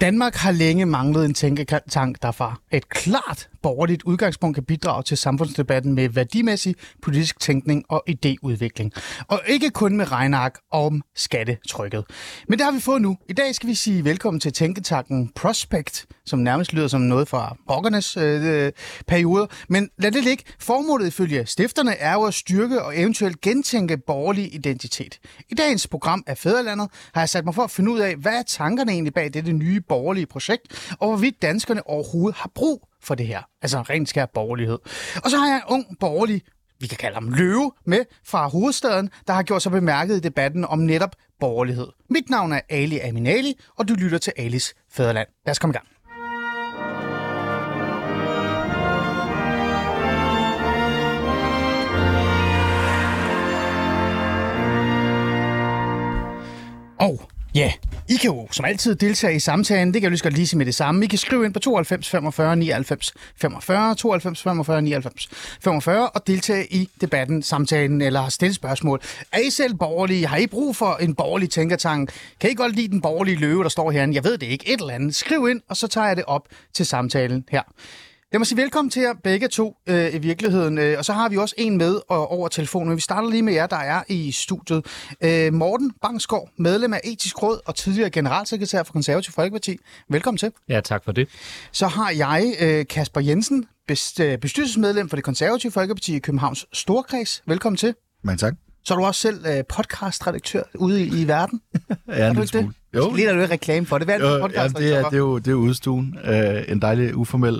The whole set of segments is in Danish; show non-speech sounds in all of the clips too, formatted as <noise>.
Danmark har længe manglet en tænketank, der fra et klart borgerligt udgangspunkt kan bidrage til samfundsdebatten med værdimæssig politisk tænkning og idéudvikling. Og ikke kun med regnark om skattetrykket. Men det har vi fået nu. I dag skal vi sige velkommen til tænketanken Prospect, som nærmest lyder som noget fra rockernes øh, perioder. Men lad det ligge. Formålet ifølge stifterne er jo at styrke og eventuelt gentænke borgerlig identitet. I dagens program af Fæderlandet har jeg sat mig for at finde ud af, hvad er tankerne egentlig bag dette nye borgerlige projekt, og hvorvidt danskerne overhovedet har brug for det her. Altså rent skær borgerlighed. Og så har jeg en ung borgerlig vi kan kalde ham løve, med fra hovedstaden, der har gjort sig bemærket i debatten om netop borgerlighed. Mit navn er Ali Aminali, og du lytter til Alis Fæderland. Lad os komme i gang. Og ja, yeah. I kan jo som altid deltage i samtalen. Det kan jeg lige så godt lige sige med det samme. I kan skrive ind på 92 45 99 45, 92 45 99 45 og deltage i debatten, samtalen eller stille spørgsmål. Er I selv borgerlige? Har I brug for en borgerlig tænkertank? Kan I godt lide den borgerlige løve, der står herinde? Jeg ved det ikke. Et eller andet. Skriv ind, og så tager jeg det op til samtalen her. Lad mig sige velkommen til jer begge to øh, i virkeligheden. Øh, og så har vi også en med og, over telefonen. Vi starter lige med jer, der er i studiet. Øh, Morten Bangsgaard, medlem af Etisk Råd og tidligere generalsekretær for Konservativ Folkeparti. Velkommen til. Ja, tak for det. Så har jeg øh, Kasper Jensen, øh, bestyrelsesmedlem for det Konservative Folkeparti i Københavns Storkreds. Velkommen til. Mange tak. Så er du også selv øh, podcastredaktør ude i, i verden. <laughs> ja, en lille smule. Jo. Lige du reklame for det. Hvad er jo, ja, det, er, det, er jo, det er udstuen. Uh, en dejlig, uformel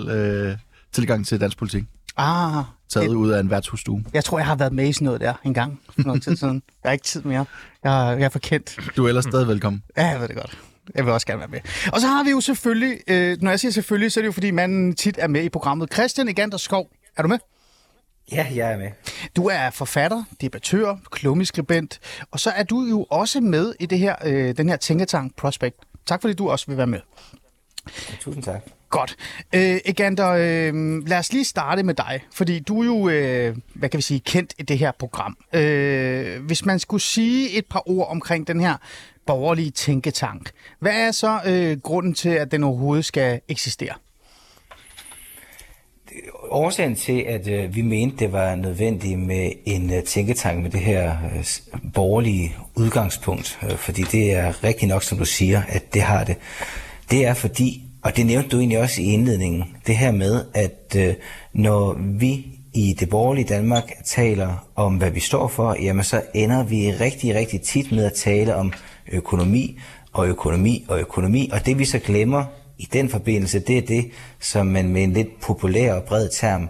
uh, tilgang til dansk politik. Ah. Taget det, ud af en værtshusstue. Jeg tror, jeg har været med i sådan noget der en gang for noget tid siden. Jeg har ikke tid mere. Jeg, jeg er forkendt. Du er ellers stadig velkommen. Ja, jeg ved det godt. Jeg vil også gerne være med. Og så har vi jo selvfølgelig, øh, når jeg siger selvfølgelig, så er det jo fordi manden tit er med i programmet. Christian Egander Skov, er du med? Ja, jeg er med. Du er forfatter, debattør, klummeskribent, og så er du jo også med i det her, øh, den her tænketank Prospect. Tak fordi du også vil være med. Ja, tusind tak. Godt. Øh, Egander, øh, lad os lige starte med dig, fordi du er jo, øh, hvad kan vi sige, kendt i det her program. Øh, hvis man skulle sige et par ord omkring den her borgerlige tænketank, hvad er så øh, grunden til, at den overhovedet skal eksistere? Årsagen til, at øh, vi mente, det var nødvendigt med en øh, tænketank med det her øh, borgerlige udgangspunkt, øh, fordi det er rigtig nok, som du siger, at det har det. Det er fordi, og det nævnte du egentlig også i indledningen, det her med, at øh, når vi i det borgerlige Danmark taler om, hvad vi står for, jamen så ender vi rigtig, rigtig tit med at tale om økonomi og økonomi og økonomi, og det vi så glemmer i den forbindelse, det er det, som man med en lidt populær og bred term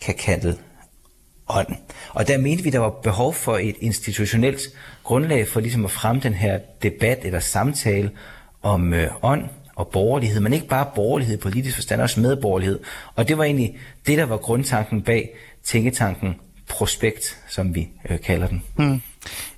kan kalde ånd. Og der mente vi, der var behov for et institutionelt grundlag for ligesom at fremme den her debat eller samtale om øh, ånd og borgerlighed, men ikke bare borgerlighed i politisk forstand, også medborgerlighed. Og det var egentlig det, der var grundtanken bag tænketanken Prospekt, som vi øh, kalder den. Mm.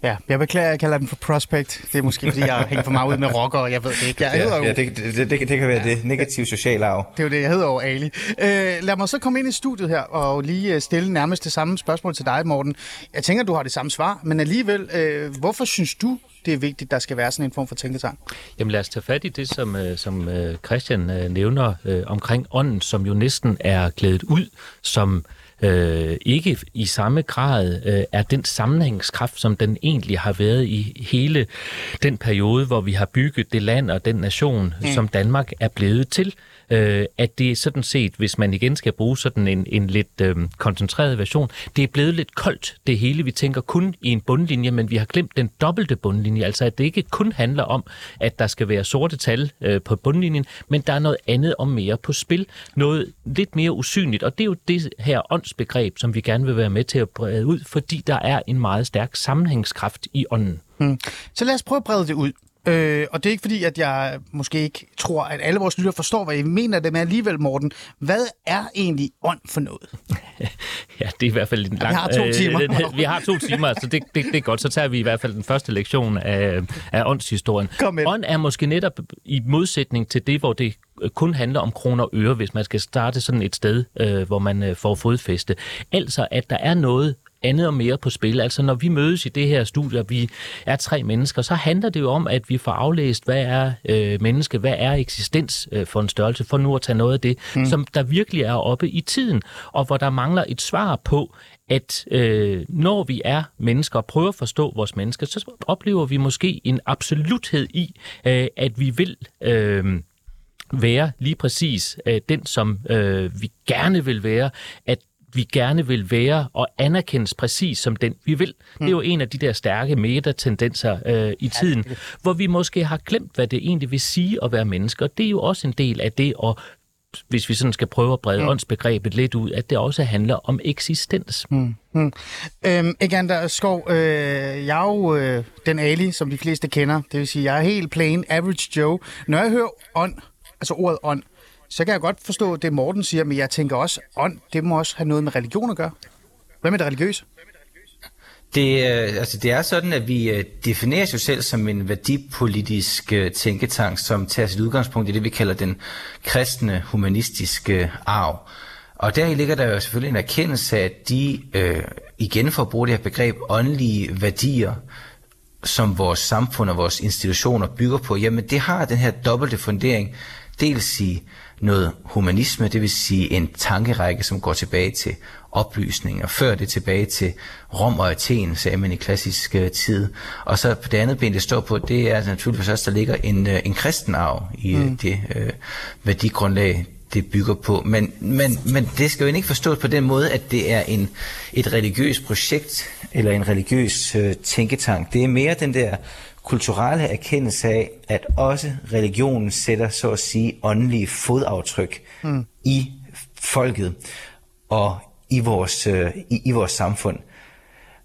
Ja, jeg beklager, at jeg kalder den for Prospect. Det er måske, fordi jeg hænger for meget ud med rocker, og jeg ved det ikke. Jeg ja, jo... ja, det, det, det, det kan være ja. det negative sociale arv. Det er jo det, jeg hedder over Ali. Øh, lad mig så komme ind i studiet her og lige øh, stille nærmest det samme spørgsmål til dig, Morten. Jeg tænker, du har det samme svar, men alligevel, øh, hvorfor synes du, det er vigtigt, der skal være sådan en form for tænketang? Jamen lad os tage fat i det, som, øh, som øh, Christian nævner øh, omkring ånden, som jo næsten er glædet ud som øh, ikke i samme grad øh, er den sammenhængskraft, som den egentlig har været i hele den periode, hvor vi har bygget det land og den nation, mm. som Danmark er blevet til øh, at det sådan set, hvis man igen skal bruge sådan en, en lidt øh, koncentreret version, det er blevet lidt koldt, det hele. Vi tænker kun i en bundlinje, men vi har glemt den dobbelte bundlinje, altså at det ikke kun handler om, at der skal være sorte tal øh, på bundlinjen, men der er noget andet og mere på spil. Noget lidt mere usynligt, og det er jo det her åndsbegreb, som vi gerne vil være med til at brede ud, fordi der er en meget stærk sammenhængskraft i ånden. Hmm. Så lad os prøve at brede det ud. Øh, og det er ikke fordi, at jeg måske ikke tror, at alle vores lyttere forstår, hvad I mener det, men alligevel, Morten, hvad er egentlig ånd for noget? <laughs> Ja, det er i hvert fald en lang... <laughs> Vi har to timer. Øh, vi har to timer, så det, det, det er godt. Så tager vi i hvert fald den første lektion af, af åndshistorien. Med. Ånd er måske netop i modsætning til det, hvor det kun handler om kroner og øre, hvis man skal starte sådan et sted, øh, hvor man øh, får fodfæste. Altså, at der er noget andet og mere på spil. Altså når vi mødes i det her studie, og vi er tre mennesker, så handler det jo om, at vi får aflæst, hvad er øh, menneske, hvad er eksistens øh, for en størrelse, for nu at tage noget af det, mm. som der virkelig er oppe i tiden, og hvor der mangler et svar på, at øh, når vi er mennesker og prøver at forstå vores mennesker, så oplever vi måske en absoluthed i, øh, at vi vil... Øh, være lige præcis øh, den, som øh, vi gerne vil være, at vi gerne vil være og anerkendes præcis som den, vi vil. Det er jo en af de der stærke metatendenser øh, i tiden, hvor vi måske har glemt, hvad det egentlig vil sige at være mennesker. Det er jo også en del af det at hvis vi sådan skal prøve at brede mm. åndsbegrebet lidt ud, at det også handler om eksistens. Mm. Mm. Øhm, Egander Skov, øh, jeg er jo øh, den Ali, som de fleste kender. Det vil sige, jeg er helt plain average Joe. Når jeg hører ånd, altså ordet ånd, så kan jeg godt forstå det, Morten siger, men jeg tænker også, ånd, det må også have noget med religion at gøre. Hvad med det religiøse? Det, øh, altså det er sådan, at vi øh, definerer os selv som en værdipolitisk øh, tænketank, som tager sit udgangspunkt i det, vi kalder den kristne humanistiske arv. Og der ligger der jo selvfølgelig en erkendelse af, at de, øh, igen for at bruge det her begreb, åndelige værdier, som vores samfund og vores institutioner bygger på, jamen det har den her dobbelte fundering, dels i noget humanisme, det vil sige en tankerække, som går tilbage til oplysning, og før det tilbage til Rom og Athen, sagde man i klassisk uh, tid. Og så på det andet ben, det står på, det er naturligvis også, der ligger en, uh, en kristen arv i mm. det uh, værdigrundlag, det bygger på. Men, men, men det skal jo ikke forstås på den måde, at det er en, et religiøst projekt, eller en religiøs uh, tænketank. Det er mere den der kulturelle erkendelse af, at også religionen sætter, så at sige, åndelige fodaftryk mm. i folket og i vores, øh, i, i vores samfund.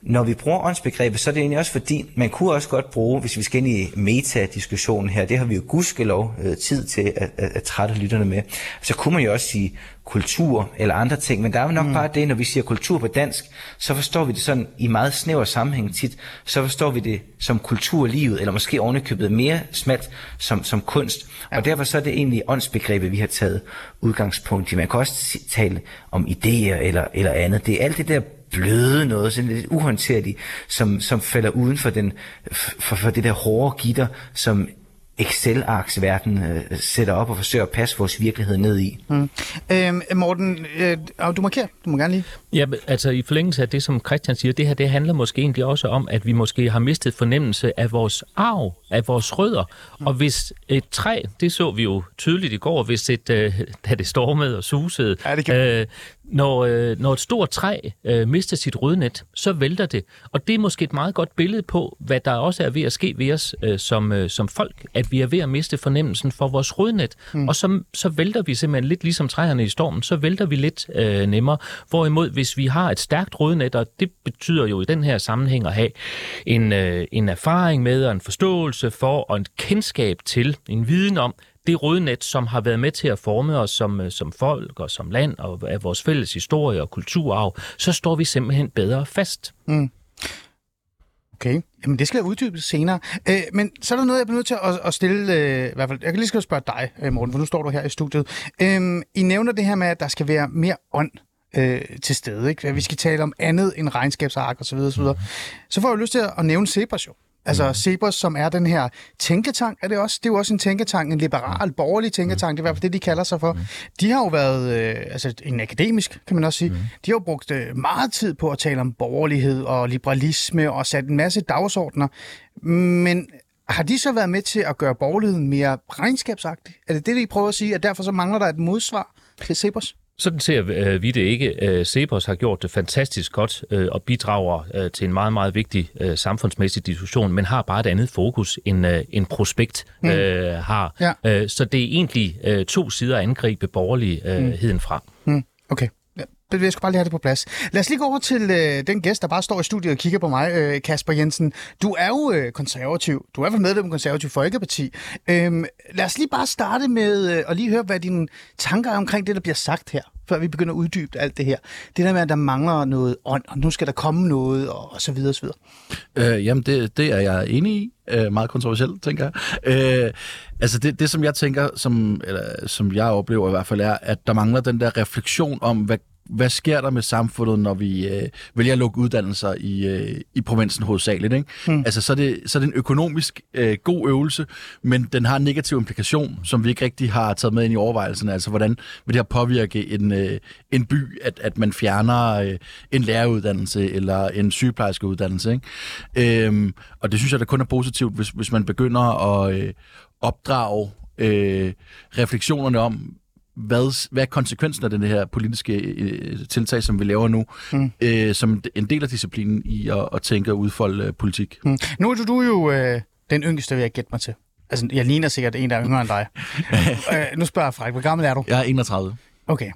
Når vi bruger åndsbegrebet, så er det egentlig også fordi, man kunne også godt bruge, hvis vi skal ind i metadiskussionen her, det har vi jo gudskelov øh, tid til at, at, at trætte lytterne med, så kunne man jo også sige kultur eller andre ting, men der er jo nok mm. bare det, når vi siger kultur på dansk, så forstår vi det sådan i meget snæver sammenhæng tit, så forstår vi det som kulturlivet, eller måske ovenikøbet mere smalt som, som kunst. Ja. Og derfor så er det egentlig åndsbegrebet, vi har taget udgangspunkt i. Man kan også tale om idéer eller, eller andet. Det er alt det der bløde noget, sådan lidt uhåndterligt, som, som falder uden for, den, for, for det der hårde gitter, som Excel-arksverden øh, sætter op og forsøger at passe vores virkelighed ned i. Mm. Øhm, Morten, øh, du markerer. Du må gerne lige. Ja, altså i forlængelse af det, som Christian siger, det her det handler måske egentlig også om, at vi måske har mistet fornemmelse af vores arv, af vores rødder. Mm. Og hvis et træ, det så vi jo tydeligt i går, hvis et, øh, da det stormede og susede, ja, det kan... øh, når, øh, når et stort træ øh, mister sit rødnet, så vælter det. Og det er måske et meget godt billede på, hvad der også er ved at ske ved os øh, som, øh, som folk, at vi er ved at miste fornemmelsen for vores rødnet. Mm. Og så, så vælter vi simpelthen lidt ligesom træerne i stormen, så vælter vi lidt øh, nemmere. Hvorimod, hvis vi har et stærkt rødnet, og det betyder jo i den her sammenhæng at have en, øh, en erfaring med og en forståelse for og en kendskab til, en viden om, det rødnet, som har været med til at forme os som, øh, som folk og som land og af vores fælles historie og kulturarv, så står vi simpelthen bedre fast. Mm. Okay, jamen det skal jeg uddybe senere. Øh, men så er der noget, jeg bliver nødt til at, at stille, øh, i hvert fald, jeg kan lige skal spørge dig, øh, Morten, for nu står du her i studiet. Øh, I nævner det her med, at der skal være mere ånd øh, til stede. Ikke? Vi skal tale om andet end regnskabsark osv. osv. Mm. Så får jeg lyst til at nævne Cepos jo. Altså mm. Cepos, som er den her tænketank, er det også? Det er jo også en tænketank, en liberal, borgerlig tænketank, det er i hvert fald det, de kalder sig for. Mm. De har jo været, øh, altså en akademisk, kan man også sige, mm. de har jo brugt øh, meget tid på at tale om borgerlighed og liberalisme og sat en masse dagsordner. Men har de så været med til at gøre borgerligheden mere regnskabsagtig? Er det det, de prøver at sige, at derfor så mangler der et modsvar til Cepos? Sådan ser øh, vi det ikke. Øh, Cepos har gjort det fantastisk godt øh, og bidrager til en meget, meget vigtig samfundsmæssig diskussion, men har bare et andet fokus end, en prospekt mm. har. Ja. Så det er egentlig to sider at angribe borgerligheden fra. Mm. Okay. Ja, jeg bare lige have det på plads. Lad os lige gå over til øh, den gæst, der bare står i studiet og kigger på mig, øh, Kasper Jensen. Du er jo øh, konservativ. Du er i hvert fald medlem af Konservativ Folkeparti. Øhm, lad os lige bare starte med øh, at lige høre, hvad dine tanker er omkring det, der bliver sagt her, før vi begynder at uddybe alt det her. Det der med, at der mangler noget ånd, og nu skal der komme noget, og, og så videre, og så videre. Øh, jamen, det, det er jeg enig i. Øh, meget kontroversielt, tænker jeg. Øh, altså, det, det som jeg tænker, som, eller, som jeg oplever i hvert fald, er, at der mangler den der refleksion om, hvad hvad sker der med samfundet, når vi øh, vælger at lukke uddannelser i, øh, i provinsen hovedsageligt? Ikke? Mm. Altså, så er, det, så er det en økonomisk øh, god øvelse, men den har en negativ implikation, som vi ikke rigtig har taget med ind i overvejelserne. Altså, hvordan vil det her påvirke en, øh, en by, at, at man fjerner øh, en læreruddannelse eller en sygeplejerskeuddannelse? Ikke? Øhm, og det synes jeg, der kun er positivt, hvis, hvis man begynder at øh, opdrage øh, refleksionerne om, hvad, hvad er konsekvensen af den her politiske øh, tiltag, som vi laver nu, mm. øh, som en del af disciplinen i at, at tænke og udfolde øh, politik. Mm. Nu er du jo øh, den yngste, vil jeg gætte mig til. Altså, jeg ligner sikkert en, der er yngre end dig. <laughs> øh, nu spørger jeg Frank, hvor gammel er du? Jeg er 31. Okay,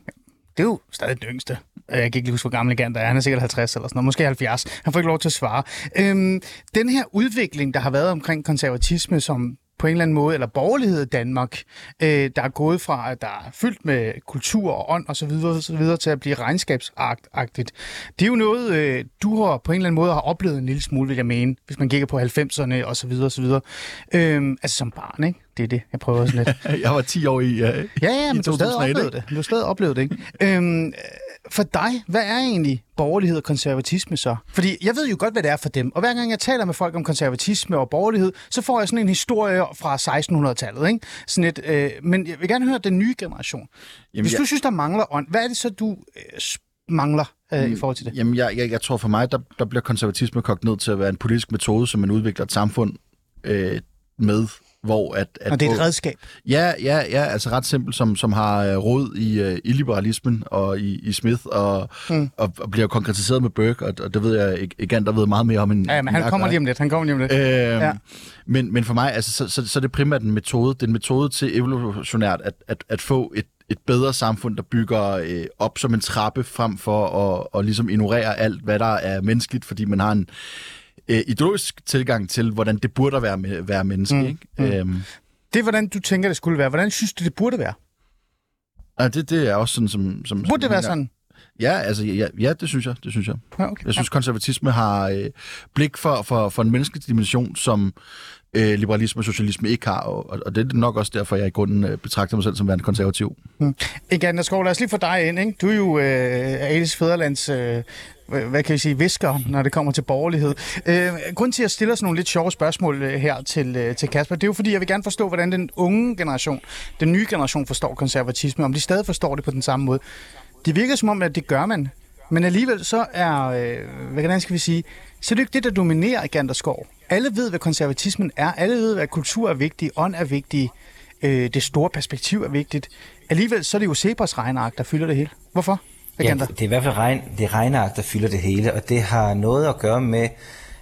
det er jo stadig den yngste. Jeg kan ikke lige huske, hvor gammel Gant er. Han er sikkert 50 eller sådan noget, måske 70. Han får ikke lov til at svare. Øhm, den her udvikling, der har været omkring konservatisme, som på en eller anden måde, eller borgerlighed i Danmark, øh, der er gået fra, at der er fyldt med kultur og ånd og så videre, så videre til at blive regnskabsagtigt. Det er jo noget, øh, du har på en eller anden måde har oplevet en lille smule, vil jeg mene, hvis man kigger på 90'erne og så videre og så videre. Øh, altså som barn, ikke? Det er det, jeg prøver sådan lidt. <laughs> jeg var 10 år i, uh, ja, ja, men du har stadig oplevet det. Du har stadig oplevet det, ikke? øhm, for dig, hvad er egentlig borgerlighed og konservatisme så? Fordi jeg ved jo godt, hvad det er for dem. Og hver gang jeg taler med folk om konservatisme og borgerlighed, så får jeg sådan en historie fra 1600-tallet. Ikke? Sådan et, øh, men jeg vil gerne høre den nye generation. Jamen, Hvis du jeg... synes, der mangler ånd, hvad er det så, du øh, mangler øh, i forhold til det? Jamen, jeg, jeg, jeg tror for mig, der, der bliver konservatisme kogt ned til at være en politisk metode, som man udvikler et samfund øh, med hvor at, at og det er et redskab? Ja, ja, ja, altså ret simpelt, som, som har uh, råd i, uh, i liberalismen og i, i Smith, og, mm. og, og bliver konkretiseret med Burke, og, og det ved jeg ikke, igen, der ved meget mere om en... Ja, men han kommer lige om lidt, han kommer lige om lidt. Øh, ja. men, men for mig, altså, så, så, så er det primært en metode, det er en metode til evolutionært at, at, at få et, et bedre samfund, der bygger øh, op som en trappe, frem for at og ligesom ignorere alt, hvad der er menneskeligt, fordi man har en, øh, ideologisk tilgang til, hvordan det burde være, være menneske. Mm. Ikke? Mm. Øhm. Det er, hvordan du tænker, det skulle være. Hvordan synes du, det burde være? Ja, det, det er også sådan, som... som burde det være sådan? Ja, altså, ja, ja, det synes jeg. Det synes jeg. Ja, okay. Jeg synes, konservatisme har øh, blik for, for, for en menneskelig dimension, som øh, liberalisme og socialisme ikke har, og, og det er nok også derfor, jeg i grunden øh, betragter mig selv som værende konservativ. Mm. Ikke, Skov, lad os lige få dig ind. Ikke? Du er jo øh, Alice Fæderlands øh, hvad kan jeg sige, visker, når det kommer til borgerlighed. Øh, grunden til, at jeg stiller sådan nogle lidt sjove spørgsmål øh, her til, øh, til Kasper, det er jo fordi, jeg vil gerne forstå, hvordan den unge generation, den nye generation forstår konservatisme, om de stadig forstår det på den samme måde. Det virker som om, at det gør man, men alligevel så er, øh, hvad kan skal vi sige, så er det ikke det, der dominerer i Ganderskov. Alle ved, hvad konservatismen er. Alle ved, hvad kultur er vigtig, ånd er vigtig, øh, det store perspektiv er vigtigt. Alligevel så er det jo Zebras regneark, der fylder det hele. Hvorfor? Ja, det, det er i hvert fald regn, det regneark, der fylder det hele, og det har noget at gøre med,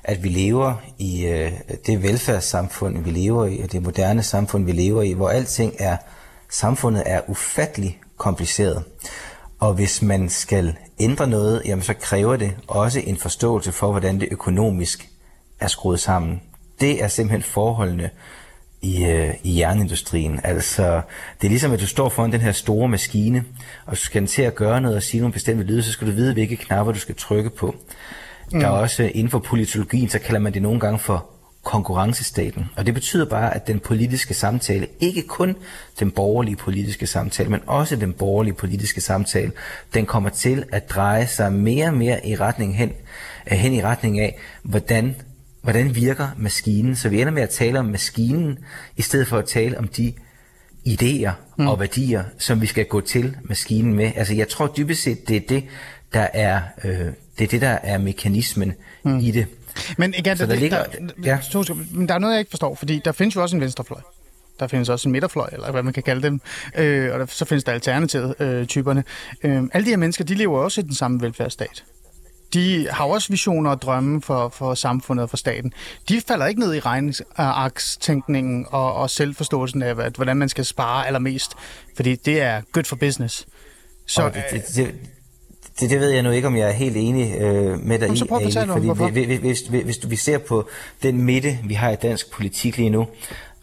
at vi lever i øh, det velfærdssamfund, vi lever i, og det moderne samfund, vi lever i, hvor alting er, samfundet er ufattelig kompliceret. Og hvis man skal ændre noget, jamen så kræver det også en forståelse for, hvordan det økonomisk er skruet sammen. Det er simpelthen forholdene i, øh, i jernindustrien. Altså, det er ligesom, at du står foran den her store maskine, og du skal til at gøre noget og sige nogle bestemte lyde, så skal du vide, hvilke knapper du skal trykke på. Mm. Der er også inden for politologien, så kalder man det nogle gange for konkurrencestaten. Og det betyder bare, at den politiske samtale, ikke kun den borgerlige politiske samtale, men også den borgerlige politiske samtale, den kommer til at dreje sig mere og mere i retning hen, hen i retning af, hvordan hvordan virker maskinen? Så vi ender med at tale om maskinen, i stedet for at tale om de idéer mm. og værdier, som vi skal gå til maskinen med. Altså jeg tror dybest set, det er det, der er, øh, det er, det, der er mekanismen mm. i det. Men igen, der, der, ligger, der, ja. men der er noget, jeg ikke forstår, fordi der findes jo også en venstrefløj. Der findes også en midterfløj, eller hvad man kan kalde dem. Øh, og der, så findes der alternative øh, typerne. Øh, alle de her mennesker, de lever også i den samme velfærdsstat de har også visioner og drømme for, for samfundet og for staten. De falder ikke ned i regnearkstænkningen og, og selvforståelsen af, at, hvordan man skal spare allermest, fordi det er good for business. Så, det, det, det, Det, det ved jeg nu ikke, om jeg er helt enig øh, med dig Jamen, i, så prøv at Ali, fordi hvorfor. hvis, hvis, hvis, hvis vi ser på den midte, vi har i dansk politik lige nu,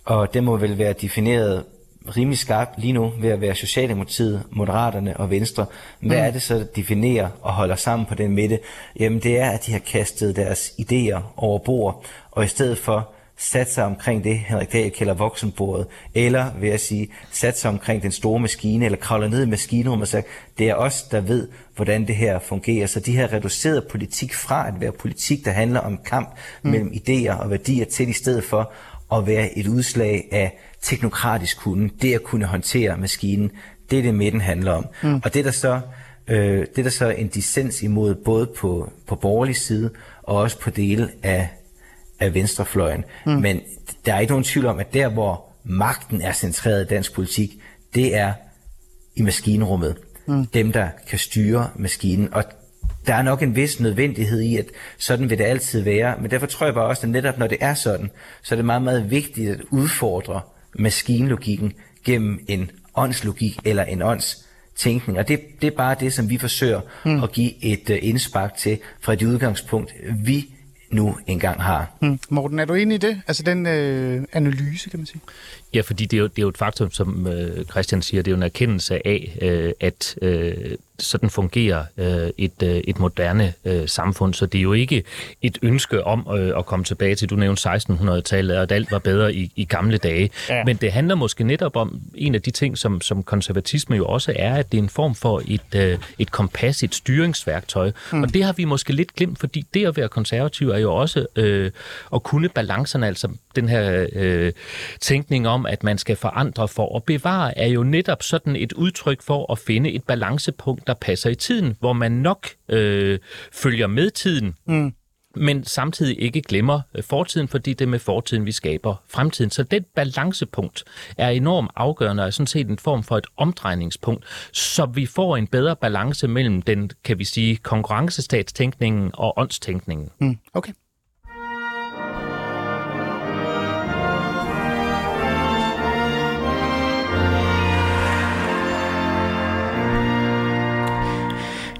og den må vel være defineret rimelig skarpt lige nu ved at være Socialdemokratiet, Moderaterne og Venstre. Hvad Mm. er det så, der definerer og holder sammen på den midte? Jamen det er, at de har kastet deres idéer over bord, og i stedet for sat sig omkring det, Henrik Dahl kalder voksenbordet, eller vil jeg sige, sat sig omkring den store maskine, eller kravler ned i maskinrummet og sagt, det er os, der ved, hvordan det her fungerer. Så de har reduceret politik fra at være politik, der handler om kamp mm. mellem idéer og værdier, til i stedet for at være et udslag af teknokratisk kunde, det at kunne håndtere maskinen, det er det midten handler om. Mm. Og det er der så øh, det er der så en dissens imod både på, på borgerlig side og også på dele af, af venstrefløjen. Mm. Men der er ikke nogen tvivl om, at der hvor magten er centreret i dansk politik, det er i maskinrummet. Mm. Dem, der kan styre maskinen. Og der er nok en vis nødvendighed i, at sådan vil det altid være. Men derfor tror jeg bare også, at netop når det er sådan, så er det meget, meget vigtigt at udfordre maskinlogikken gennem en åndslogik eller en ånds tænkning. Og det, det er bare det, som vi forsøger mm. at give et uh, indspark til fra det udgangspunkt, vi nu engang har. Mm. Morten, er du enig i det? Altså den øh, analyse, kan man sige? Ja, fordi det er jo, det er jo et faktum, som øh, Christian siger, det er jo en erkendelse af, øh, at øh, sådan fungerer øh, et, øh, et moderne øh, samfund. Så det er jo ikke et ønske om øh, at komme tilbage til, du nævnte 1600-tallet, og at alt var bedre i, i gamle dage. Ja. Men det handler måske netop om en af de ting, som, som konservatisme jo også er, at det er en form for et, øh, et kompas, et styringsværktøj. Mm. Og det har vi måske lidt glemt, fordi det at være konservativ er jo også øh, at kunne balancerne, altså den her øh, tænkning om, at man skal forandre for at bevare, er jo netop sådan et udtryk for at finde et balancepunkt, der passer i tiden, hvor man nok øh, følger med tiden, mm. men samtidig ikke glemmer øh, fortiden, fordi det er med fortiden, vi skaber fremtiden. Så det balancepunkt er enormt afgørende og er sådan set en form for et omdrejningspunkt, så vi får en bedre balance mellem den, kan vi sige, konkurrencestatstænkningen og åndstænkningen. Mm. Okay.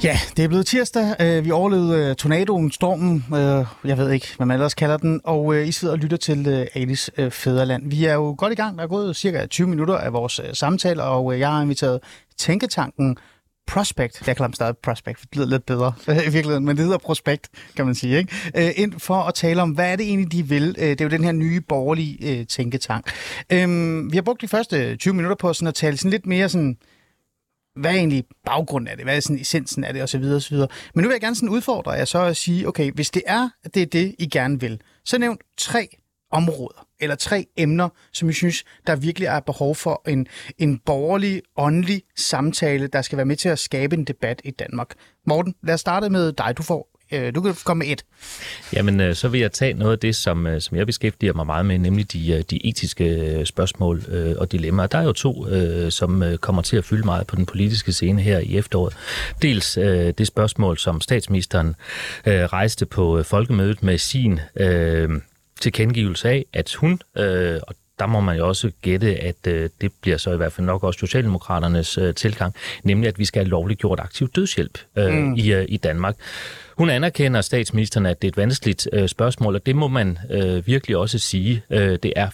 Ja, det er blevet tirsdag. Øh, vi overlevede øh, tornadoen, stormen, øh, jeg ved ikke, hvad man ellers kalder den, og I sidder og lytter til øh, Alice Fæderland. Vi er jo godt i gang. Der er gået cirka 20 minutter af vores samtale, og jeg har inviteret Tænketanken Prospect, jeg kalder dem stadig Prospect, for det lyder lidt bedre <laughs> i virkeligheden, men det hedder Prospect, kan man sige, ikke? Ind for at tale om, hvad er det egentlig, de vil? Det er jo den her nye borgerlige tænketank. Øhm, vi har brugt de første 20 minutter på sådan at tale sådan lidt mere sådan, hvad er egentlig baggrunden af det? Hvad er sådan essensen af det? Og så videre, og så videre. Men nu vil jeg gerne sådan udfordre jer så at sige, okay, hvis det er, det er det, I gerne vil, så nævn tre områder, eller tre emner, som I synes, der virkelig er behov for en, en borgerlig, åndelig samtale, der skal være med til at skabe en debat i Danmark. Morten, lad os starte med dig. Du får øh, du kan komme med et. Jamen, øh, så vil jeg tage noget af det, som, øh, som jeg beskæftiger mig meget med, nemlig de, øh, de etiske spørgsmål øh, og dilemmaer. Der er jo to, øh, som øh, kommer til at fylde meget på den politiske scene her i efteråret. Dels øh, det spørgsmål, som statsministeren øh, rejste på øh, folkemødet med sin øh, tilkendegivelse af, at hun, øh, og der må man jo også gætte, at øh, det bliver så i hvert fald nok også Socialdemokraternes øh, tilgang, nemlig at vi skal have lovligt gjort aktiv dødshjælp øh, mm. i, øh, i Danmark. Hun anerkender statsministeren, at det er et vanskeligt øh, spørgsmål, og det må man øh, virkelig også sige. Øh, det er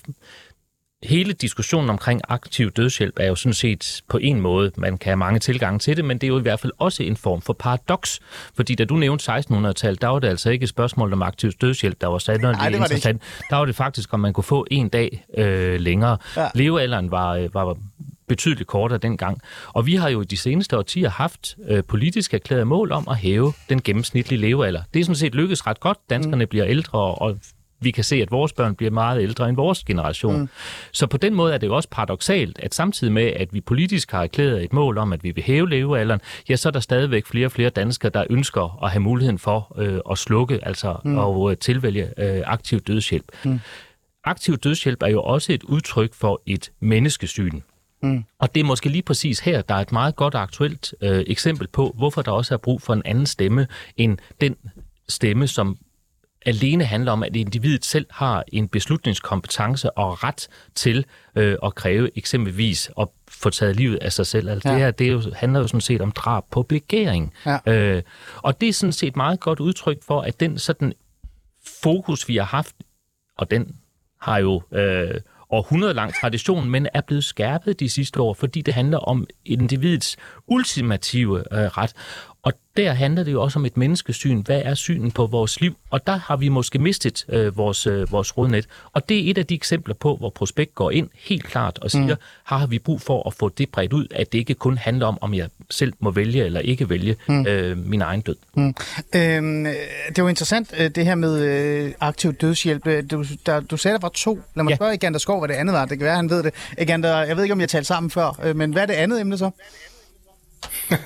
hele diskussionen omkring aktiv dødshjælp er jo sådan set på en måde, man kan have mange tilgange til det, men det er jo i hvert fald også en form for paradoks. Fordi da du nævnte 1600-tallet, der var det altså ikke et spørgsmål om aktiv dødshjælp, der var sat Nej, var det ikke. Der var det faktisk, om man kunne få en dag øh, længere. Ja. Ja. Levealderen var, øh, var betydeligt kortere dengang. Og vi har jo i de seneste årtier haft øh, politisk erklæret mål om at hæve den gennemsnitlige levealder. Det er sådan set lykkedes ret godt. Danskerne mm. bliver ældre, og vi kan se, at vores børn bliver meget ældre end vores generation. Mm. Så på den måde er det jo også paradoxalt, at samtidig med, at vi politisk har erklæret et mål om, at vi vil hæve levealderen, ja, så er der stadigvæk flere og flere danskere, der ønsker at have muligheden for øh, at slukke, altså mm. og øh, tilvælge øh, aktiv dødshjælp. Mm. Aktiv dødshjælp er jo også et udtryk for et menneskesyn. Mm. Og det er måske lige præcis her, der er et meget godt og aktuelt øh, eksempel på, hvorfor der også er brug for en anden stemme end den stemme, som alene handler om, at individet selv har en beslutningskompetence og ret til øh, at kræve eksempelvis at få taget livet af sig selv. Altså Ja. det her det jo, handler jo sådan set om drab på begæring. Ja. Øh, og det er sådan set meget godt udtryk for, at den sådan fokus, vi har haft, og den har jo øh, århundrede lang tradition, men er blevet skærpet de sidste år, fordi det handler om individets ultimative øh, ret. Og der handler det jo også om et menneskesyn. Hvad er synen på vores liv? Og der har vi måske mistet øh, vores, øh, vores rodnet. Og det er et af de eksempler på, hvor Prospekt går ind helt klart og siger, mm. har vi brug for at få det bredt ud, at det ikke kun handler om, om jeg selv må vælge eller ikke vælge mm. øh, min egen død. Mm. Øhm, øh, det var interessant, øh, det her med øh, aktiv dødshjælp. Øh, Du, der, du sagde, der var to. Lad mig. Ja. spørge Egander Skov, hvad det andet var. Det kan være, han ved det. Egander, jeg ved ikke, om jeg talte sammen før, øh, men hvad er det andet emne så? <laughs>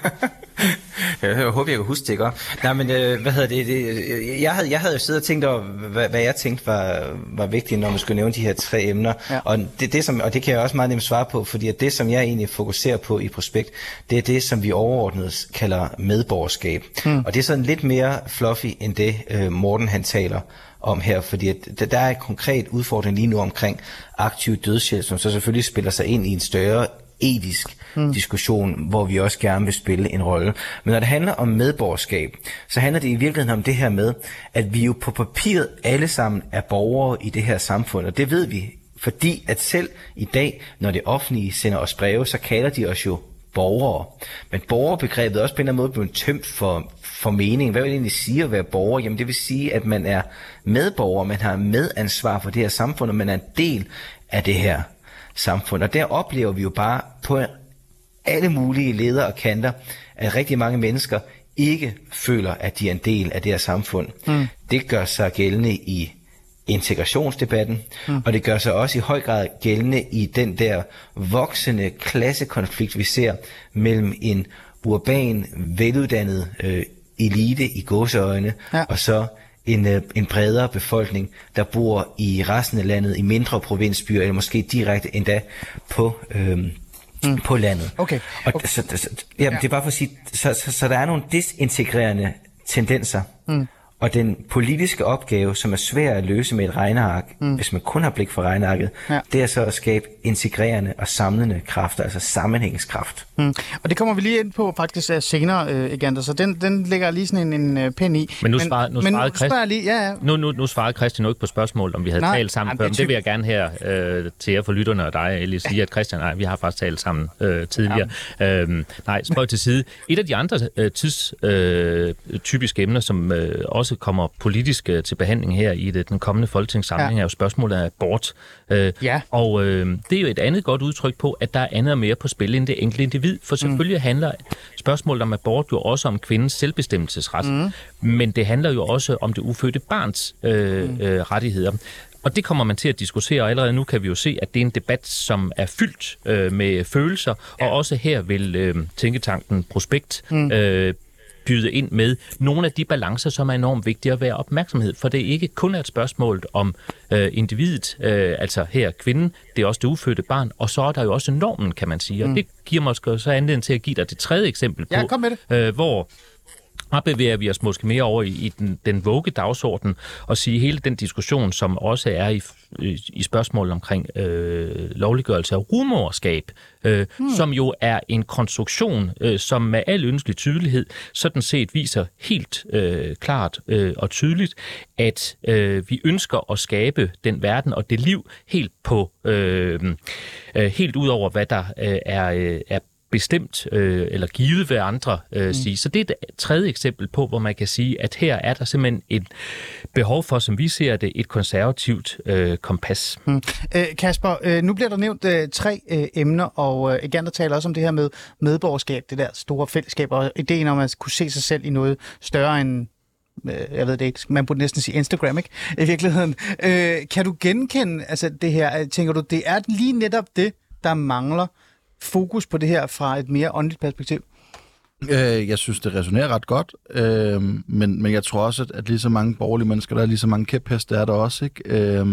Jeg, håber, jeg kan huske det godt. Nej, men øh, hvad hedder det? det jeg, havde, jeg havde jo siddet og tænkt over, hvad, hvad jeg tænkte var, var vigtigt, når man skulle nævne de her tre emner. Ja. Og, det, det, som, og det kan jeg også meget nemt svare på, fordi at det, som jeg egentlig fokuserer på i prospekt, det er det, som vi overordnet kalder medborgerskab. Mm. Og det er sådan lidt mere fluffy end det, øh, Morten han taler om her, fordi at der- der er en konkret udfordring lige nu omkring aktiv dødshjælp, som så selvfølgelig spiller sig ind i en større etisk mm. diskussion, hvor vi også gerne vil spille en rolle. Men når det handler om medborgerskab, så handler det i virkeligheden om det her med, at vi jo på papiret alle sammen er borgere i det her samfund, og det ved vi, fordi at selv i dag, når det offentlige sender os breve, så kalder de os jo borgere. Men borgerbegrebet er også på en eller anden måde blevet tømt for, for mening. Hvad vil det egentlig sige at være borger? Jamen det vil sige, at man er medborger, man har medansvar for det her samfund, og man er en del af det her samfund. Og der oplever vi jo bare på alle mulige ledere og kanter, at rigtig mange mennesker ikke føler, at de er en del af det her samfund. Mm. Det gør sig gældende i integrationsdebatten, mm. og det gør sig også i høj grad gældende i den der voksende klassekonflikt, vi ser mellem en urban, veluddannet øh, elite i gåseøjne, Ja. og så en, øh, en bredere befolkning, der bor i resten af landet, i mindre provinsbyer, eller måske direkte endda på, øhm, mm. på landet. Okay. Og Okay. Så, så, jamen, ja. det er bare for at sige, så, så, så der er nogle disintegrerende tendenser, mm. Og den politiske opgave, som er svær at løse med et regneark, mm. hvis man kun har blik for regnearket, Ja. det er så at skabe integrerende og samlende kræfter, altså sammenhængskraft. Mm. Og det kommer vi lige ind på faktisk øh, senere, øh, Egander, så den, den ligger lige sådan en, en øh, pind i. Men nu svarede- nu men svarede nu spørger jeg lige, ja, ja. Nu, nu, nu svarede Christian jo ikke på spørgsmålet, om vi havde Nej, talt sammen jamen, før, det er men det vil jeg gerne her øh, til jer for lytterne og dig, Elie, sige, at Christian nej, vi har faktisk talt sammen øh, tidligere. Øhm, nej, spøj til side. Et af de andre øh, tidstypiske øh, typiske emner, som øh, også kommer politisk øh, til behandling her i det, den kommende folketingssamling, Ja. ja. er jo spørgsmålet af abort. Øh, Ja. Og øh, det er jo et andet godt udtryk på, at der er andet og mere på spil end det enkelte individ. For selvfølgelig mm. handler spørgsmålet om abort jo også om kvindens selvbestemmelsesret. Mm. Men det handler jo også om det ufødte barns øh, mm. øh, rettigheder. Og det kommer man til at diskutere, og allerede nu kan vi jo se, at det er en debat, som er fyldt øh, med følelser, ja. og også her vil øh, Tænketanken Prospekt mm. øh, byde ind med nogle af de balancer, som er enormt vigtige at være opmærksomhed. For det er ikke kun et spørgsmål om øh, individet, øh, altså her kvinden, det er også det ufødte barn, og så er der jo også normen, kan man sige. Og mm. det giver måske så anledning til at give dig det tredje eksempel på, Ja, kom med det. Øh, hvor her bevæger vi os måske mere over i, i den, den våge dagsorden og sige hele den diskussion, som også er i, i, i spørgsmålet omkring øh, lovliggørelse af rumorskab, øh, hmm. som jo er en konstruktion, øh, som med al ønskelig tydelighed sådan set viser helt øh, klart øh, og tydeligt, at øh, vi ønsker at skabe den verden og det liv helt på øh, øh, helt ud over, hvad der øh, er, øh, er bestemt øh, eller givet ved andre øh, mm. sige. Så det er et tredje eksempel på, hvor man kan sige, at her er der simpelthen et behov for, som vi ser det, et konservativt øh, kompas. Mm. Øh, Kasper, øh, nu bliver der nævnt øh, tre øh, emner, og øh, Egander taler også om det her med medborgerskab, det der store fællesskab, og ideen om at kunne se sig selv i noget større end øh, jeg ved det ikke, man burde næsten sige Instagram, ikke? I virkeligheden. Øh, kan du genkende altså, det her? Øh, Tænker du, det er lige netop det, der mangler fokus på det her fra et mere åndeligt perspektiv? Øh, jeg synes, det resonerer ret godt, øh, men, men jeg tror også, at, at lige så mange borgerlige mennesker, der er lige så mange kæpheste, er der også. Ikke? Øh,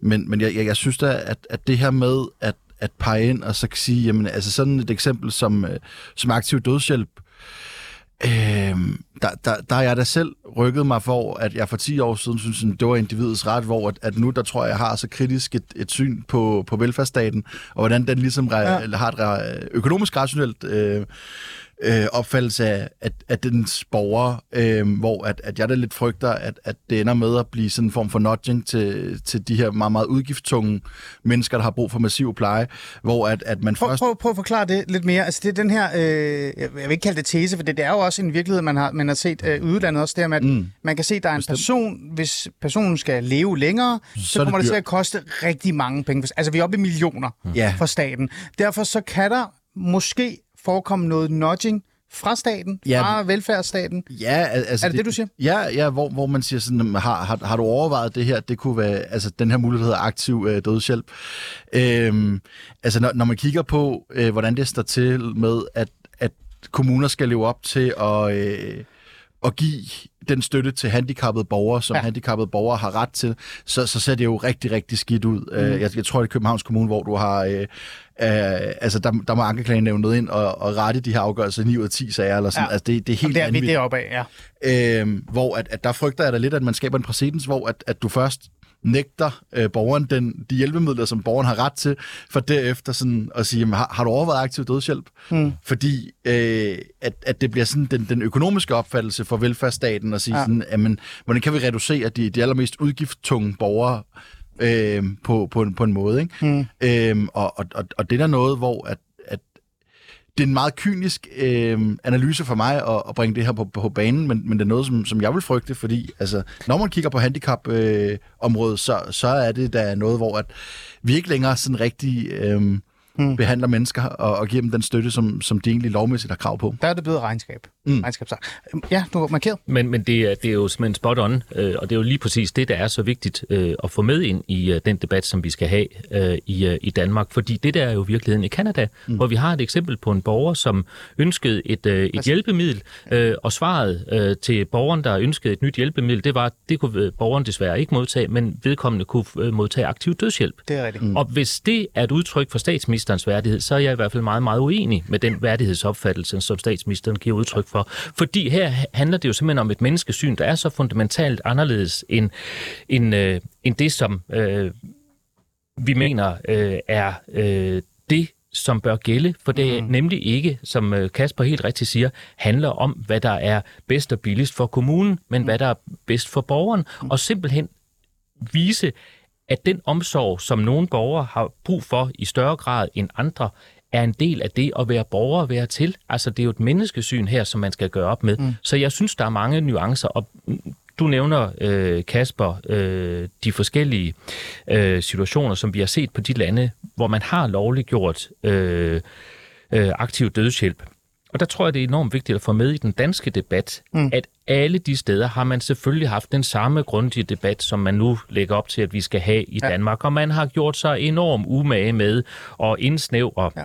men men jeg, jeg, jeg synes da, at, at det her med at, at pege ind og så sige, jamen altså sådan et eksempel som, øh, som aktiv dødshjælp, Øhm, der, der, der har jeg da selv rykket mig for, at jeg for 10 år siden synes, at det var individets ret, hvor at, at nu der tror jeg, jeg har så kritisk et, et syn på, på velfærdsstaten, og hvordan den ligesom re, ja. har et re, økonomisk rationelt øh, øh, opfattelse af, at, at dens borgere, øh, hvor at, at jeg da lidt frygter, at, at det ender med at blive sådan en form for nudging til, til de her meget, meget udgiftstunge mennesker, der har brug for massiv pleje, hvor at, at man Prøv, først... prøv, prøv at forklare det lidt mere. Altså, det er den her, øh, jeg vil ikke kalde det tese, for det, det er jo også en virkelighed, man har, man har set øh, i udlandet også, det her med, at mm. man kan se, at der er en Bestemt. person, hvis personen skal leve længere, så, Så så er det kommer det, til at koste rigtig mange penge. Altså, vi er oppe i millioner Ja. for staten. Derfor så kan der måske forekomme noget nudging fra staten, Ja. fra velfærdsstaten. Ja, al- altså... Er det det, du siger? Ja, ja hvor, hvor man siger sådan, har, har, har du overvejet det her? Det kunne være, altså den her mulighed hedder aktiv øh, dødshjælp. Øhm, altså når, når man kigger på, øh, hvordan det står til med, at, at kommuner skal leve op til at, øh, at give den støtte til handicappede borgere, som Ja. handicappede borgere har ret til, så, så ser det jo rigtig, rigtig skidt ud. Mm. Jeg, jeg tror, det er Københavns Kommune, hvor du har... Øh, øh, altså, der, der må ankeklagenævnet ind og, og rette de her afgørelser i 9 ud af 10 sager, eller sådan. Ja. Altså, det, det er helt Det er vi deroppe af, ja. Øhm, hvor at, at der frygter jeg da lidt, at man skaber en præcedens, hvor at, at du først nægter øh, borgeren den, de hjælpemidler, som borgeren har ret til, for derefter sådan at sige, jamen, har, har du overvejet aktiv dødshjælp? Mm. Fordi øh, at, at det bliver sådan den, den økonomiske opfattelse for velfærdsstaten at sige Ja. sådan, jamen, hvordan kan vi reducere de, de allermest udgiftstunge borgere øh, på, på, en, på en måde, ikke? Mm. Øhm, og, og, og, det er der noget, hvor at det er en meget kynisk øh, analyse for mig at, at bringe det her på, på banen, men, men det er noget, som, som jeg vil frygte, fordi altså, når man kigger på handicapområdet, øh, området, så, så er det der noget, hvor at vi ikke længere sådan rigtig øh, mm. behandler mennesker og, og giver dem den støtte, som, som de egentlig lovmæssigt har krav på. Der er det blevet regnskab. Mm. Regnskabssak. Ja, du har markeret. Men, men det, er, det er jo simpelthen spot on, øh, og det er jo lige præcis det, der er så vigtigt øh, at få med ind i øh, den debat, som vi skal have øh, i, øh, i Danmark. Fordi det der er jo virkeligheden i Kanada, mm. hvor vi har et eksempel på en borger, som ønskede et, øh, et hjælpemiddel, øh, og svaret øh, til borgeren, der ønskede et nyt hjælpemiddel, det var, at det kunne borgeren desværre ikke modtage, men vedkommende kunne øh, modtage aktiv dødshjælp. Det er rigtigt. Mm. Og hvis det er et udtryk for statsministerens værdighed, så er jeg i hvert fald meget, meget uenig med den værdighedsopfattelse, som statsministeren giver udtryk for. Fordi her handler det jo simpelthen om et menneskesyn, der er så fundamentalt anderledes end, end, øh, end det, som øh, vi mener øh, er øh, det, som bør gælde, for det er nemlig ikke, som øh, Kasper helt rigtigt siger, handler om, hvad der er bedst og billigst for kommunen, men hvad der er bedst for borgeren, og simpelthen vise, at den omsorg, som nogle borgere har brug for i større grad end andre, er en del af det at være borger og være til. Altså, det er jo et menneskesyn her, som man skal gøre op med. Mm. Så jeg synes, der er mange nuancer, og du nævner, øh, Kasper, øh, de forskellige øh, situationer, som vi har set på de lande, hvor man har lovliggjort øh, øh, aktiv dødshjælp. Og der tror jeg, det er enormt vigtigt at få med i den danske debat, mm. at alle de steder har man selvfølgelig haft den samme grundige debat, som man nu lægger op til, at vi skal have i ja. Danmark. Og man har gjort sig enormt umage med at indsnævre ja.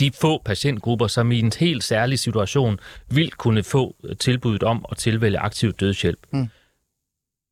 De få patientgrupper, som i en helt særlig situation vil kunne få tilbuddet om at tilvælge aktiv dødshjælp. Mm.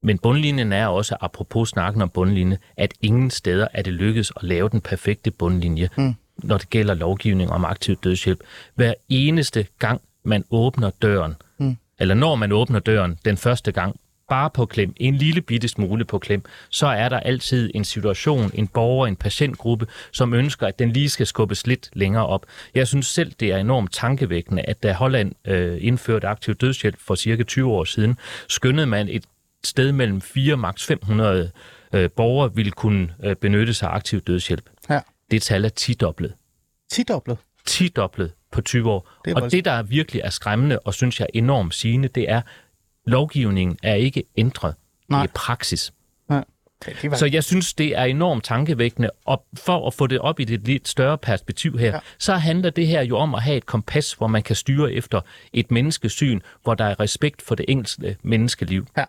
Men bundlinjen er også, apropos snakken om bundlinje, at ingen steder er det lykkedes at lave den perfekte bundlinje, mm. når det gælder lovgivning om aktiv dødshjælp. Hver eneste gang, man åbner døren, mm. eller når man åbner døren den første gang, bare på klem, en lille bitte smule på klem, så er der altid en situation, en borger, en patientgruppe, som ønsker, at den lige skal skubbes lidt længere op. Jeg synes selv, det er enormt tankevækkende, at da Holland øh, indførte aktiv dødshjælp for cirka 20 år siden, skyndede man et sted mellem 4 og maks 500 øh, borgere ville kunne øh, benytte sig af aktiv dødshjælp. Ja. Det tal er 10-doblet. 10-doblet? 10-doblet på 20 år. Det er og det, der virkelig er skræmmende, og synes jeg enormt sigende, det er, lovgivningen er ikke ændret. Nej. Er praksis. Ja. Det var... Så jeg synes, det er enormt tankevækkende, og for at få det op i det lidt større perspektiv her, ja. så handler det her jo om at have et kompas, hvor man kan styre efter et menneskesyn, hvor der er respekt for det enkelte menneskeliv. Ja.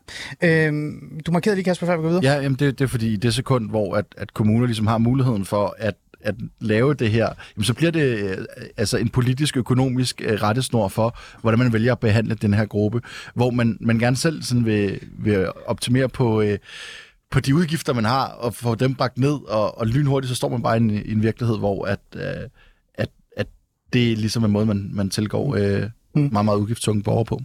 Øhm, du markerede lige, Kasper, før vi går videre. Ja, jamen det, det er fordi i det sekund, hvor at, at kommuner ligesom har muligheden for at at lave det her, jamen så bliver det øh, altså en politisk, økonomisk øh, rettesnor for, hvordan man vælger at behandle den her gruppe, hvor man, man gerne selv sådan vil, vil optimere på, øh, på de udgifter, man har, og få dem bragt ned, og, og lynhurtigt, så står man bare i en, i en virkelighed, hvor at, øh, at, at det er ligesom en måde, man, man tilgår øh, mm. meget, meget udgiftstunge borgere på.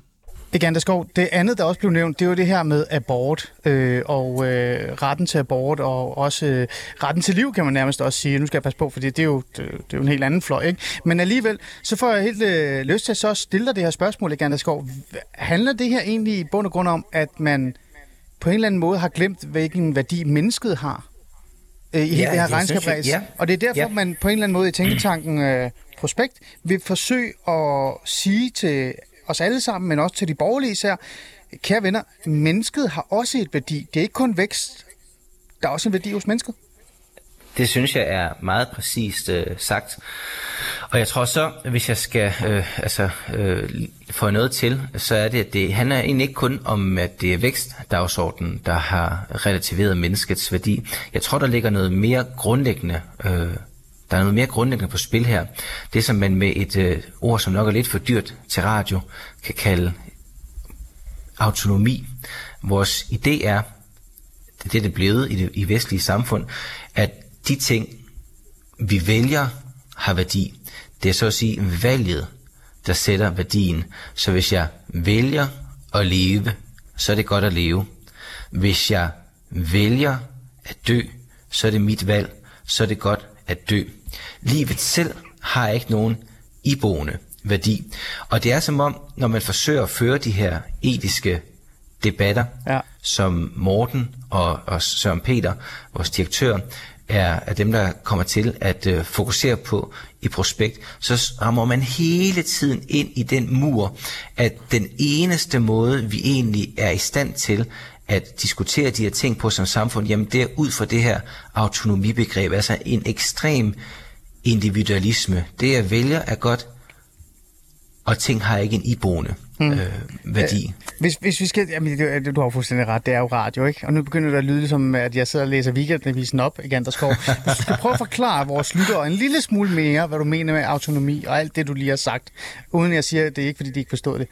Igen, Skov, det andet, der også blev nævnt, det er jo det her med abort øh, og øh, retten til abort og også øh, retten til liv, kan man nærmest også sige. Nu skal jeg passe på, for det er jo, det, det er jo en helt anden fløj. Ikke? Men alligevel, så får jeg helt øh, lyst til at så stille dig det her spørgsmål, Igen, Skov. Handler det her egentlig i bund og grund om, at man på en eller anden måde har glemt, hvilken værdi mennesket har øh, i ja, hele det her regnskabsræs? Ja. Og det er derfor, ja. man på en eller anden måde i Tænketanken øh, Prospekt vil forsøge at sige til os alle sammen, men også til de borgerlige især. Kære venner, mennesket har også et værdi. Det er ikke kun vækst. Der er også en værdi hos mennesket. Det synes jeg er meget præcist øh, sagt. Og jeg tror så, hvis jeg skal øh, altså, øh, få noget til, så er det, at det handler egentlig ikke kun om, at det er vækstdagsordenen, der har relativeret menneskets værdi. Jeg tror, der ligger noget mere grundlæggende øh, der er noget mere grundlæggende på spil her. Det, som man med et øh, ord, som nok er lidt for dyrt til radio, kan kalde autonomi. Vores idé er, det er det, blevet i det i vestlige samfund, at de ting, vi vælger, har værdi. Det er så at sige valget, der sætter værdien. Så hvis jeg vælger at leve, så er det godt at leve. Hvis jeg vælger at dø, så er det mit valg, så er det godt at dø. Livet selv har ikke nogen iboende værdi. Og det er som om, når man forsøger at føre de her etiske debatter, ja. som Morten og, og Søren Peter, vores direktør, er, er dem, der kommer til at uh, fokusere på i prospekt, så rammer man hele tiden ind i den mur, at den eneste måde, vi egentlig er i stand til at diskutere de her ting på som samfund, jamen det er ud fra det her autonomibegreb, altså en ekstrem individualisme. Det jeg vælger er godt, og ting har ikke en iboende hmm. øh, værdi. Hvis, hvis vi skal, jamen, det, du har fuldstændig ret, det er jo radio, ikke? Og nu begynder det at lyde som, at jeg sidder og læser weekendavisen op i Ganderskov. <laughs> Hvis du skal prøve at forklare vores lyttere en lille smule mere, hvad du mener med autonomi og alt det, du lige har sagt, uden jeg siger, at det er ikke, fordi de ikke forstår det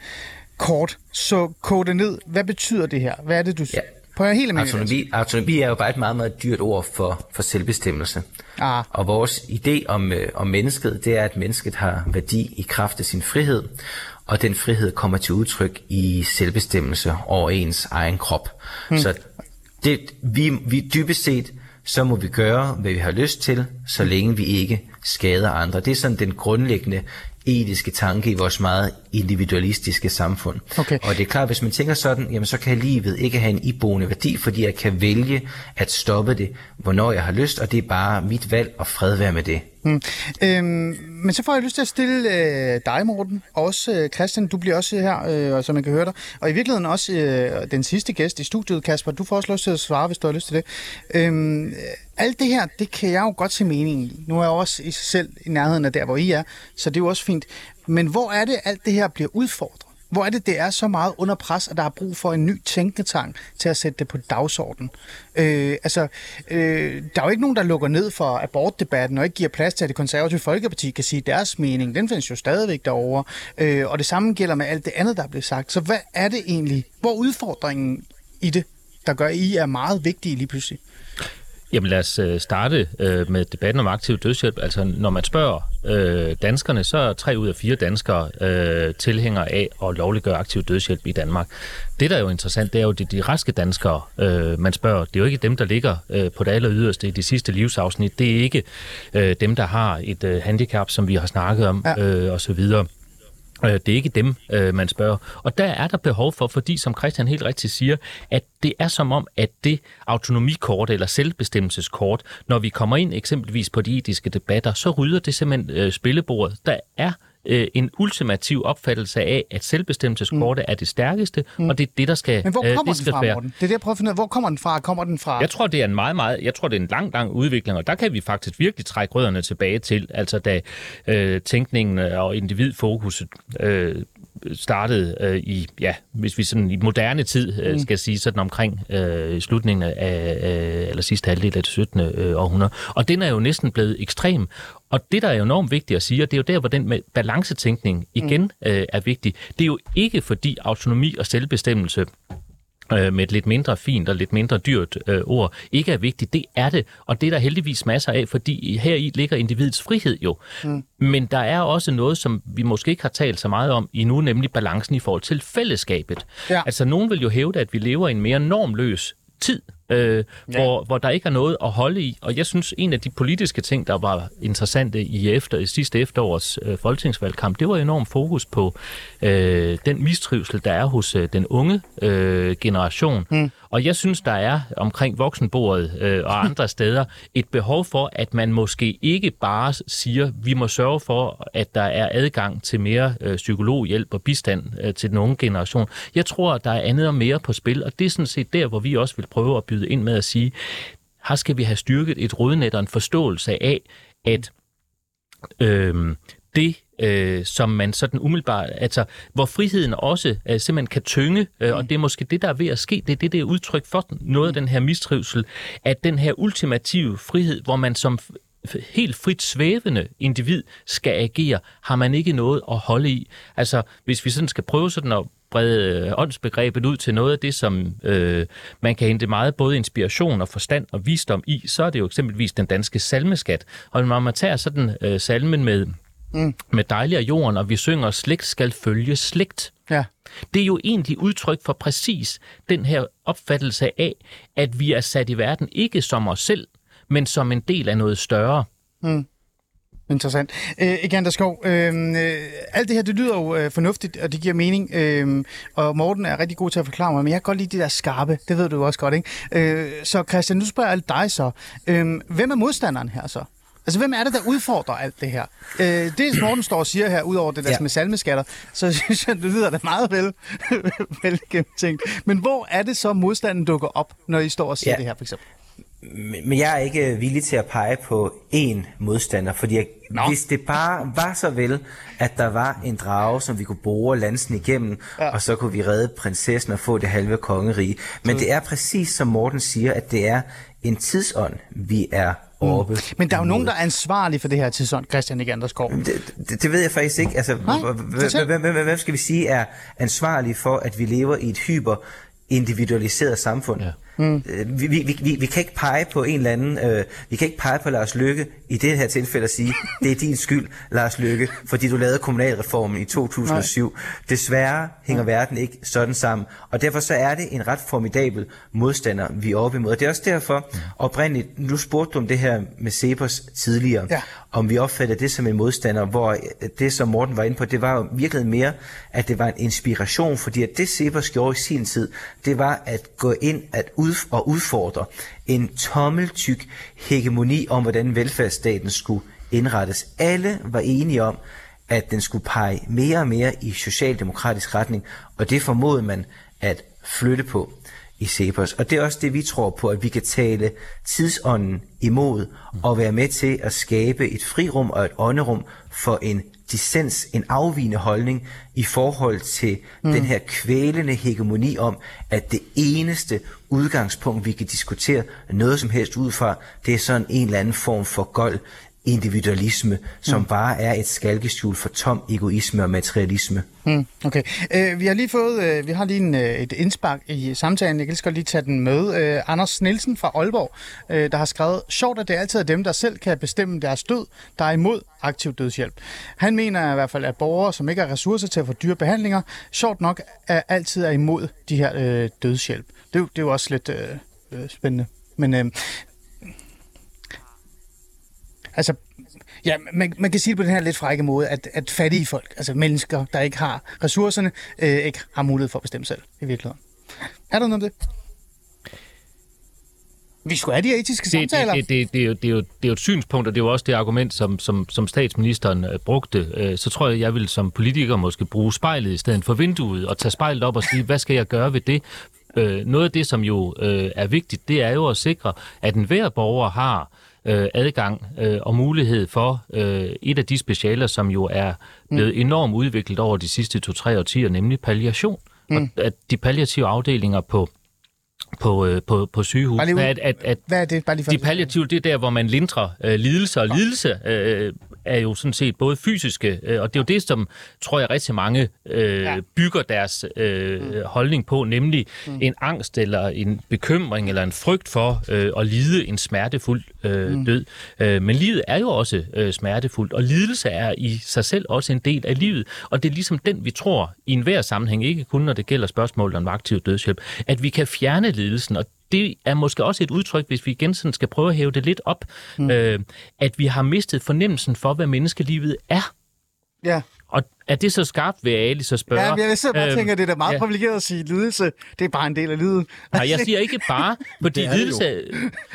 kort, så kode det ned. Hvad betyder det her? Hvad er det, du... Ja. På helt autonomi, autonomi er jo bare et meget, meget dyrt ord for, for selvbestemmelse. Ah. Og vores idé om, øh, om mennesket, det er, at mennesket har værdi i kraft af sin frihed, og den frihed kommer til udtryk i selvbestemmelse over ens egen krop. Hmm. Så det, vi, vi dybest set, så må vi gøre, hvad vi har lyst til, så længe vi ikke skader andre. Det er sådan den grundlæggende etiske tanke i vores meget individualistiske samfund. Okay. Og det er klart, hvis man tænker sådan, jamen så kan livet ikke have en iboende værdi, fordi jeg kan vælge at stoppe det, hvornår jeg har lyst, og det er bare mit valg og fred være med det. Mm. Øhm, men så får jeg lyst til at stille øh, dig, Morten, og også øh, Christian, du bliver også her, øh, så man kan høre dig. Og i virkeligheden også øh, den sidste gæst i studiet, Kasper, du får også lyst til at svare, hvis du har lyst til det. Øhm, alt det her, det kan jeg jo godt se mening i. Nu er jeg også i sig selv i nærheden af der, hvor I er, så det er jo også fint. Men hvor er det, alt det her bliver udfordret? Hvor er det, det er så meget under pres, at der er brug for en ny tænketang til at sætte det på dagsordenen? Øh, altså, øh, der er jo ikke nogen, der lukker ned for abortdebatten og ikke giver plads til, at det konservative Folkeparti kan sige deres mening. Den findes jo stadigvæk derovre. Øh, og det samme gælder med alt det andet, der er blevet sagt. Så hvad er det egentlig? Hvor er udfordringen i det, der gør, at I er meget vigtige lige pludselig? Jamen lad os øh, starte øh, med debatten om aktiv dødshjælp. Altså når man spørger øh, danskerne, så er tre ud af fire danskere øh, tilhængere af at lovliggøre aktiv dødshjælp i Danmark. Det, der er jo interessant, det er jo de, de raske danskere, øh, man spørger. Det er jo ikke dem, der ligger øh, på det aller yderste i de sidste livsafsnit. Det er ikke øh, dem, der har et øh, handicap, som vi har snakket om, ja. øh, og så videre. Øh, Øh, det er ikke dem, øh, man spørger. Og der er der behov for, fordi som Christian helt rigtigt siger, at det er som om, at det autonomikort eller selvbestemmelseskort, når vi kommer ind eksempelvis på de etiske debatter, så rydder det simpelthen øh, spillebordet. Der er øh, en ultimativ opfattelse af, at selvbestemmelseskortet mm. er det stærkeste, mm. og det er det, der skal Men hvor kommer øh, det den fra, være. Morten? Det er det, jeg prøver at finde ud Hvor kommer den fra? Kommer den fra? Jeg tror, det er en meget, meget, jeg tror, det er en lang, lang udvikling, og der kan vi faktisk virkelig trække rødderne tilbage til, altså da øh, tænkningen og individfokuset øh, startede øh, i, ja, hvis vi sådan i moderne tid øh, mm. skal sige, sådan omkring øh, slutningen af, øh, eller sidste halvdel af det 17. Øh, århundrede. Og den er jo næsten blevet ekstrem. Og det, der er enormt vigtigt at sige, og det er jo der, hvor den med balancetænkning igen mm. øh, er vigtig, det er jo ikke fordi autonomi og selvbestemmelse øh, med et lidt mindre fint og lidt mindre dyrt øh, ord, ikke er vigtigt. Det er det, og det er der heldigvis masser af, fordi her i ligger individets frihed jo. Mm. Men der er også noget, som vi måske ikke har talt så meget om endnu, nemlig balancen i forhold til fællesskabet. Ja. Altså, nogen vil jo hævde, at vi lever i en mere normløs tid, øh, ja. hvor, hvor der ikke er noget at holde i. Og jeg synes, en af de politiske ting, der var interessante i, efter, i sidste efterårs øh, folketingsvalgkamp, det var enormt fokus på øh, den mistrivsel, der er hos øh, den unge øh, generation. Mm. Og jeg synes, der er omkring voksenbordet øh, og <laughs> andre steder et behov for, at man måske ikke bare siger, vi må sørge for, at der er adgang til mere øh, psykologhjælp og bistand øh, til den unge generation. Jeg tror, der er andet og mere på spil, og det er sådan set der, hvor vi også vil prøve at byde ind med at sige, her skal vi have styrket et rådnet og en forståelse af, at øh, det, øh, som man sådan umiddelbart, altså hvor friheden også øh, simpelthen kan tynge, øh, og det er måske det, der er ved at ske, det er det, det er udtryk for noget af den her mistrivsel, at den her ultimative frihed, hvor man som helt frit svævende individ skal agere, har man ikke noget at holde i. Altså, hvis vi sådan skal prøve sådan at brede øh, åndsbegrebet ud til noget af det, som øh, man kan hente meget både inspiration og forstand og visdom i, så er det jo eksempelvis den danske salmeskat. Og når man tager sådan øh, salmen med, mm. med dejlig af jorden, og vi synger, slægt skal følge slægt. Ja. Det er jo egentlig udtryk for præcis den her opfattelse af, at vi er sat i verden ikke som os selv, men som en del af noget større. Interessant. Øh, Egander Skov, øh, øh, alt det her, det lyder jo øh, fornuftigt, og det giver mening, øh, og Morten er rigtig god til at forklare mig, men jeg kan godt lide de der skarpe, det ved du jo også godt, ikke? Øh, så Christian, nu spørger jeg dig så, øh, hvem er modstanderen her så? Altså, hvem er det, der udfordrer alt det her? Øh, det, Morten står og siger her, ud over det der ja. Med salmeskatter, så <laughs> synes jeg, det lyder da meget vel, <laughs> vel gennemtænkt. Men hvor er det så, modstanden dukker op, når I står og siger ja. Det her, for eksempel? Men jeg er ikke villig til at pege på én modstander, fordi jeg, hvis det bare var så vel, at der var en drage, som vi kunne bore lansen igennem, ja. og så kunne vi redde prinsessen og få det halve kongerige. Men det er præcis som Morten siger, at det er en tidsånd, vi er oppe. Mm. Men der er jo nogen, der er ansvarlige for det her tidsånd, Christian Egander Skov. Det, det, det ved jeg faktisk ikke. Altså, hvem skal vi sige er ansvarlig for, at vi lever i et hyper individualiseret samfund. Ja. Mm. Vi, vi, vi, vi, vi kan ikke pege på en eller anden, øh, vi kan ikke pege på Lars Lykke i det her tilfælde og sige, <laughs> det er din skyld, Lars Lykke, fordi du lavede kommunalreformen i 2007. Nej. Desværre hænger ja. verden ikke sådan sammen, og derfor så er det en ret formidabel modstander, vi er oppe imod. Det er også derfor oprindeligt, nu spurgte du om det her med Cepos tidligere, Ja. om vi opfatter det som en modstander, hvor øh, det, som Morten var inde på, det var jo virkelig mere, at det var en inspiration, fordi at det Cepos gjorde i sin tid, det var at gå ind at ud, og udfordre en tommeltyk hegemoni om, hvordan velfærdsstaten skulle indrettes. Alle var enige om, at den skulle pege mere og mere i socialdemokratisk retning, og det formodede man at flytte på i Cepos. Og det er også det, vi tror på, at vi kan tale tidsånden imod og være med til at skabe et frirum og et ånderum for en dissens, en afvigende holdning i forhold til mm. den her kvælende hegemoni om, at det eneste udgangspunkt, vi kan diskutere noget som helst ud fra, det er sådan en eller anden form for gold individualisme, som mm. bare er et skalkeskjul for tom egoisme og materialisme. Mm, okay. Øh, vi har lige fået, øh, vi har lige en, øh, et indspark i samtalen. Jeg kan godt lige tage den med. Øh, Anders Nielsen fra Aalborg, øh, der har skrevet, sjovt at det altid er dem, der selv kan bestemme deres død, der er imod aktiv dødshjælp. Han mener i hvert fald, at borgere, som ikke har ressourcer til at få dyre behandlinger, sjovt nok er altid er imod de her øh, dødshjælp. Det, er det er jo også lidt øh, øh, spændende. Men øh, altså, Ja, man, man kan sige det på den her lidt frække måde, at, at fattige folk, altså mennesker, der ikke har ressourcerne, øh, ikke har mulighed for at bestemme selv i virkeligheden. Er der noget om det? Vi skulle have de etiske det, samtaler. det, det, det, det, er jo, det, er jo, det er jo et synspunkt, og det er jo også det argument, som, som, som statsministeren øh, brugte. Øh, så tror jeg, jeg vil som politiker måske bruge spejlet i stedet for vinduet, og tage spejlet op og sige, hvad skal jeg gøre ved det? Øh, noget af det, som jo øh, er vigtigt, det er jo at sikre, at enhver borger har øh, adgang øh, og mulighed for øh, et af de specialer, som jo er blevet enormt udviklet over de sidste to-tre årtier, nemlig palliation. Mm. Og at de palliative afdelinger på på, øh, på, på sygehus. Bare lige At, at, at Hvad er det? Bare lige for de palliative, det er der, hvor man lindrer øh, lidelse, og lidelse øh, er jo sådan set både fysiske, øh, og det er jo det, som tror jeg rigtig mange øh, ja. bygger deres øh, mm. holdning på, nemlig mm. en angst eller en bekymring eller en frygt for øh, at lide en smertefuld øh, mm. død. Øh, men livet er jo også øh, smertefuldt, og lidelse er i sig selv også en del af livet, og det er ligesom den, vi tror i enhver sammenhæng, ikke kun når det gælder spørgsmålet om aktiv dødshjælp, at vi kan fjerne lidelsen, og det er måske også et udtryk, hvis vi igen sådan skal prøve at hæve det lidt op, mm. øh, at vi har mistet fornemmelsen for, hvad menneskelivet er. Ja. Og er det så skarpt, vil Ali så spørge? Ja, jeg så bare øhm, tænker, det er da meget ja. privilegeret at sige, lidelse, det er bare en del af livet. Nej, jeg siger ikke bare, fordi <laughs> det lidelse... <laughs>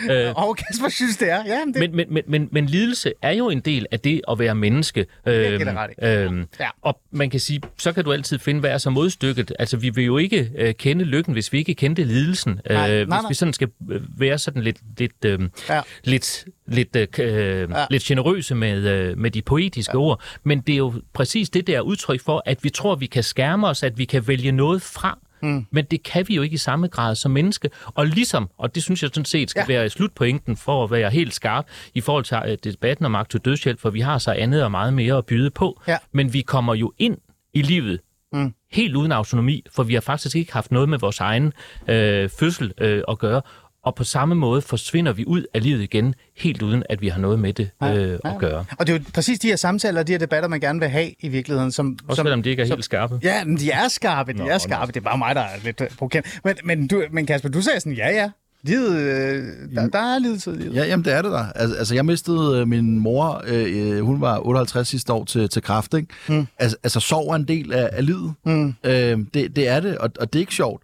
Øh, og Kasper synes, det er. Ja, men, det... Men, men, men, men, men lidelse er jo en del af det at være menneske. Øh, øh, ja. Og man kan sige, så kan du altid finde, hvad er så modstykket. Altså, vi vil jo ikke øh, kende lykken, hvis vi ikke kendte lidelsen. Nej, øh, nej, nej. Hvis vi sådan skal øh, være sådan lidt, lidt, øh, ja. lidt, lidt, øh, ja. lidt generøse med, øh, med de poetiske ja. ord. Men det er jo præcis det der er udtryk for, at vi tror, at vi kan skærme os, at vi kan vælge noget fra. Mm. Men det kan vi jo ikke i samme grad som menneske. Og ligesom, og det synes jeg sådan set skal ja. være slutpointen for at være helt skarp i forhold til uh, debatten om aktiv dødshjælp, for vi har så andet og meget mere at byde på. Ja. Men vi kommer jo ind i livet mm. helt uden autonomi, for vi har faktisk ikke haft noget med vores egen øh, fødsel øh, at gøre og på samme måde forsvinder vi ud af livet igen, helt uden at vi har noget med det øh, ja, ja. at gøre. Og det er jo præcis de her samtaler, de her debatter, man gerne vil have i virkeligheden. Som, Også som, selvom de ikke er som, helt skarpe. Ja, men de er skarpe, de Nå, er skarpe. Det er bare mig, der er lidt provokerende. Men, men, du, men Kasper, du sagde sådan, ja, ja, Livet, øh, der, der er lidelse i livet. Ja, jamen det er det der. Altså, altså jeg mistede øh, min mor, øh, øh hun var 58 sidste år til, til kræft, ikke? Mm. Altså, altså sorg er en del af, af livet. Mm. Øh, det, det er det, og, og det er ikke sjovt.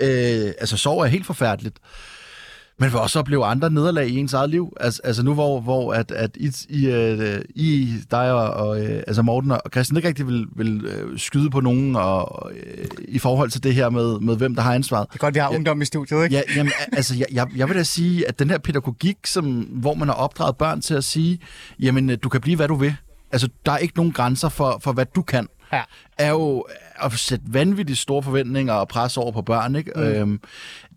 Øh, altså sorg er helt forfærdeligt. Men vil også opleve andre nederlag i ens eget liv. Altså, altså nu hvor, hvor at, at I, I, uh, I, dig og, og uh, altså Morten og Christian ikke rigtig vil, vil uh, skyde på nogen og, uh, i forhold til det her med, med, hvem der har ansvaret. Det er godt, vi har ungdom i studiet, ikke? Ja, jamen, altså, jeg, jeg, jeg vil da sige, at den her pædagogik, som, hvor man har opdraget børn til at sige, jamen, du kan blive, hvad du vil. Altså, der er ikke nogen grænser for, for hvad du kan ja. er jo at sætte vanvittigt store forventninger og pres over på børn. Ikke? Mm. Øhm,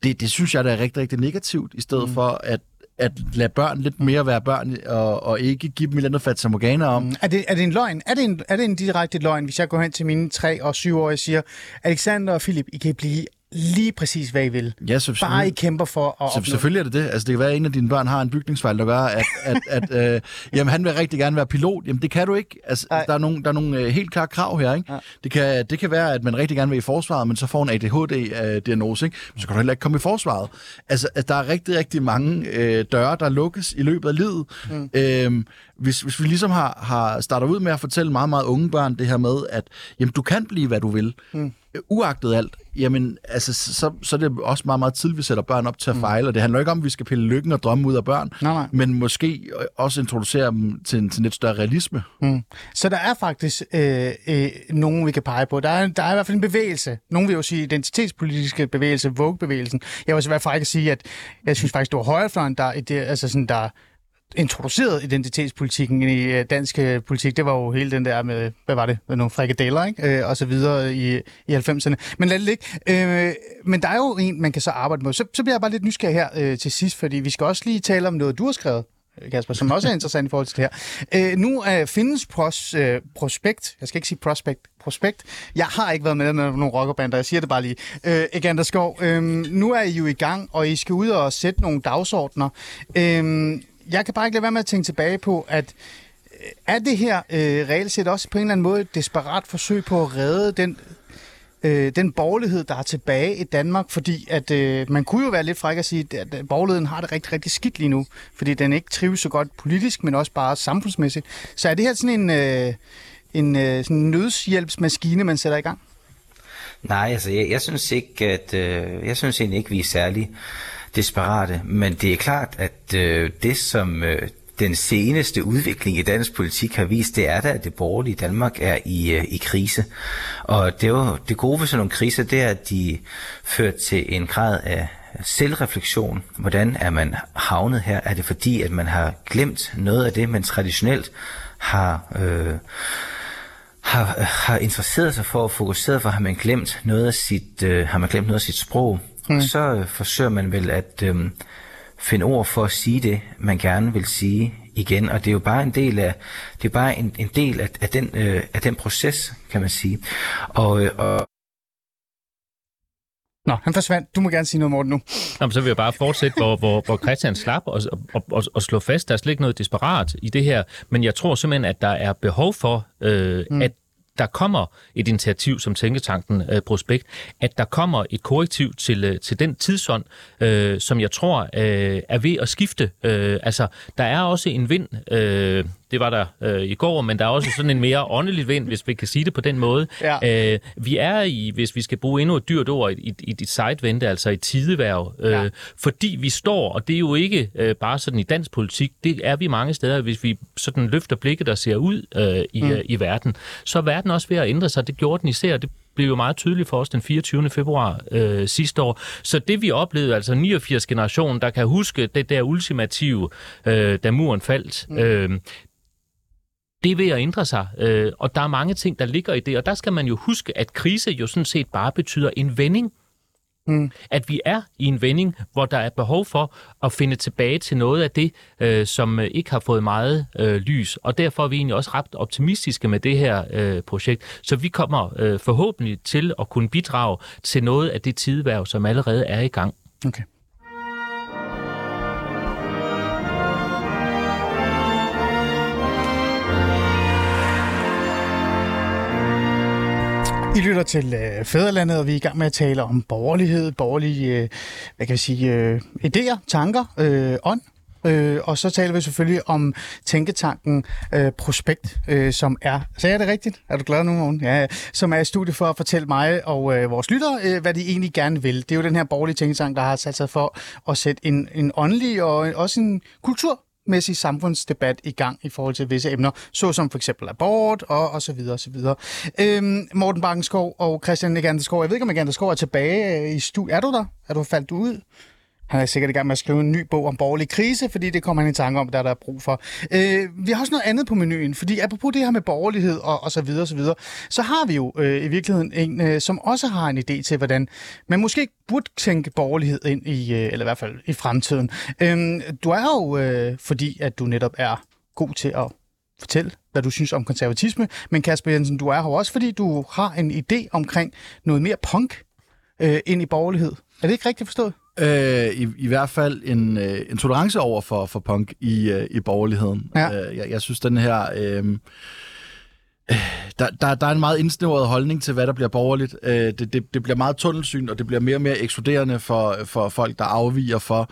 det, det synes jeg, der er rigtig, rigtig negativt, i stedet mm. for at at lade børn lidt mere være børn, og, og ikke give dem et eller andet fat som organer om. Mm. Er, det, er det en løgn? Er det en, er det en direkte løgn, hvis jeg går hen til mine 3 og 7 år og siger, Alexander og Philip, I kan blive lige præcis, hvad I vil. Ja, så Bare I kæmper for at så, Selvfølgelig er det det. Altså, det kan være, at en af dine børn har en bygningsfejl, der gør, at, at, at øh, jamen, han vil rigtig gerne være pilot. Jamen, det kan du ikke. Altså, der er nogle, der er nogle øh, helt klare krav her. Ikke? Det, kan, det kan være, at man rigtig gerne vil i forsvaret, men så får en ADHD-diagnose. Ikke? Så kan du heller ikke komme i forsvaret. Altså, at der er rigtig, rigtig mange øh, døre, der lukkes i løbet af livet. Mm. Øhm, hvis, hvis vi ligesom har, har startet ud med at fortælle meget, meget unge børn det her med, at jamen, du kan blive, hvad du vil. Mm uagtet alt, jamen, altså, så, så er det også meget, meget tidligt, vi sætter børn op til at mm. fejle, og det handler ikke om, at vi skal pille lykken og drømme ud af børn, nej, nej. men måske også introducere dem til en, til en lidt større realisme. Mm. Så der er faktisk øh, øh, nogen, vi kan pege på. Der er, der er i hvert fald en bevægelse. Nogen vil jo sige identitetspolitiske bevægelse, Vogue-bevægelsen. Jeg vil i hvert fald ikke sige, at jeg synes faktisk, det var højrefløjen, der, det, altså sådan, der introduceret identitetspolitikken i øh, dansk øh, politik, det var jo hele den der med, hvad var det, med nogle frikadeller, ikke? Øh, og så videre i, i 90'erne. Men lad det ligge. Øh, men der er jo en, man kan så arbejde med. Så, så bliver jeg bare lidt nysgerrig her øh, til sidst, fordi vi skal også lige tale om noget, du har skrevet, øh, Kasper, som også er interessant i forhold til det her. Øh, nu øh, findes pros, øh, prospekt, jeg skal ikke sige prospekt, prospekt. Jeg har ikke været med med nogle rockerbander, jeg siger det bare lige. Øh, Egander Skov, øh, nu er I jo i gang, og I skal ud og sætte nogle dagsordner. Øh, jeg kan bare ikke lade være med at tænke tilbage på, at øh, er det her øh, reelt set også på en eller anden måde et desperat forsøg på at redde den øh, den borgerlighed, der er tilbage i Danmark, fordi at øh, man kunne jo være lidt fræk at sige, at borgerligheden har det rigtig, rigtig skidt lige nu, fordi den ikke trives så godt politisk, men også bare samfundsmæssigt. Så er det her sådan en, øh, en øh, sådan en nødshjælpsmaskine, man sætter i gang? Nej, altså jeg, jeg synes ikke, at øh, jeg synes egentlig ikke, vi er særlig desperate. Men det er klart, at øh, det som øh, den seneste udvikling i dansk politik har vist, det er da, at det borgerlige Danmark er i, øh, i krise. Og det, er jo, det gode ved sådan nogle kriser, det er, at de fører til en grad af selvreflektion. Hvordan er man havnet her? Er det fordi, at man har glemt noget af det, man traditionelt har... Øh, har, har interesseret sig for og fokuseret for, har man glemt noget af sit, øh, har man glemt noget af sit sprog, Mm. Så øh, forsøger man vel at øh, finde ord for at sige det, man gerne vil sige igen. Og det er jo bare en del af, det er bare en, en del af, af, den, øh, af den proces, kan man sige. Og, øh, og Nå, han forsvandt. Du må gerne sige noget, Morten, nu. Jamen, så vil jeg bare fortsætte, hvor, hvor, hvor Christian slap og, og, og, og slå fast, der er slet ikke noget desperat i det her, men jeg tror simpelthen, at der er behov for, øh, mm. at der kommer et initiativ som Tænketanken øh, Prospekt, at der kommer et korrektiv til, øh, til den tidsånd, øh, som jeg tror øh, er ved at skifte. Øh, altså, der er også en vind, øh, det var der øh, i går, men der er også sådan en mere åndelig vind, hvis vi kan sige det på den måde. Ja. Øh, vi er i, hvis vi skal bruge endnu et dyrt ord, i, i, i sidevente, altså i tideværv, øh, ja. fordi vi står, og det er jo ikke øh, bare sådan i dansk politik, det er vi mange steder, hvis vi sådan løfter blikket og ser ud øh, i, mm. øh, i verden, så er verden også ved at ændre sig. Det gjorde den især, det blev jo meget tydeligt for os den 24. februar øh, sidste år. Så det vi oplevede, altså 89 generationen, der kan huske det der ultimative, øh, da muren faldt, mm. øh, det er ved at ændre sig, øh, og der er mange ting, der ligger i det, og der skal man jo huske, at krise jo sådan set bare betyder en vending. Mm. At vi er i en vending, hvor der er behov for at finde tilbage til noget af det, øh, som øh, ikke har fået meget øh, lys. Og derfor er vi egentlig også ret optimistiske med det her øh, projekt. Så vi kommer øh, forhåbentlig til at kunne bidrage til noget af det tidværv, som allerede er i gang. Okay. Lytter til øh, Fæderlandet, og vi er i gang med at tale om borgerlighed, borgerlige øh, hvad kan jeg sige, øh, idéer, tanker, øh, ånd. Øh, og så taler vi selvfølgelig om Tænketanken øh, Prospekt, øh, som er, så er det rigtigt? Er du glad nu, morgen? Ja, som er i studie for at fortælle mig og øh, vores lyttere, øh, hvad de egentlig gerne vil. Det er jo den her borgerlige tænketank, der har sat sig for at sætte en, en åndelig og også en kultur mæssig samfundsdebat i gang i forhold til visse emner, såsom for eksempel abort og, og så videre og så videre. Øhm, Morten Bankenskov og Christian Neganderskov, jeg ved ikke, om Neganderskov er tilbage øh, i studiet. Er du der? Er du faldt ud? Han er sikkert i gang med at skrive en ny bog om borgerlig krise, fordi det kommer han i tanke om, der, der er brug for. Øh, vi har også noget andet på menuen, fordi apropos det her med borgerlighed og, og så videre, og så videre, så har vi jo øh, i virkeligheden en, øh, som også har en idé til, hvordan man måske burde tænke borgerlighed ind i, øh, eller i hvert fald i fremtiden. Øh, du er jo, øh, fordi at du netop er god til at fortælle, hvad du synes om konservatisme, men Kasper Jensen, du er her også, fordi du har en idé omkring noget mere punk øh, ind i borgerlighed. Er det ikke rigtigt forstået? Øh, i, I hvert fald en, øh, en tolerance over for, for punk i, øh, i borgerligheden. Ja. Øh, jeg, jeg synes, den her... Øh, der, der, der er en meget indsnævret holdning til, hvad der bliver borgerligt. Øh, det, det, det bliver meget tunnelsyn, og det bliver mere og mere ekskluderende for, for folk, der afviger for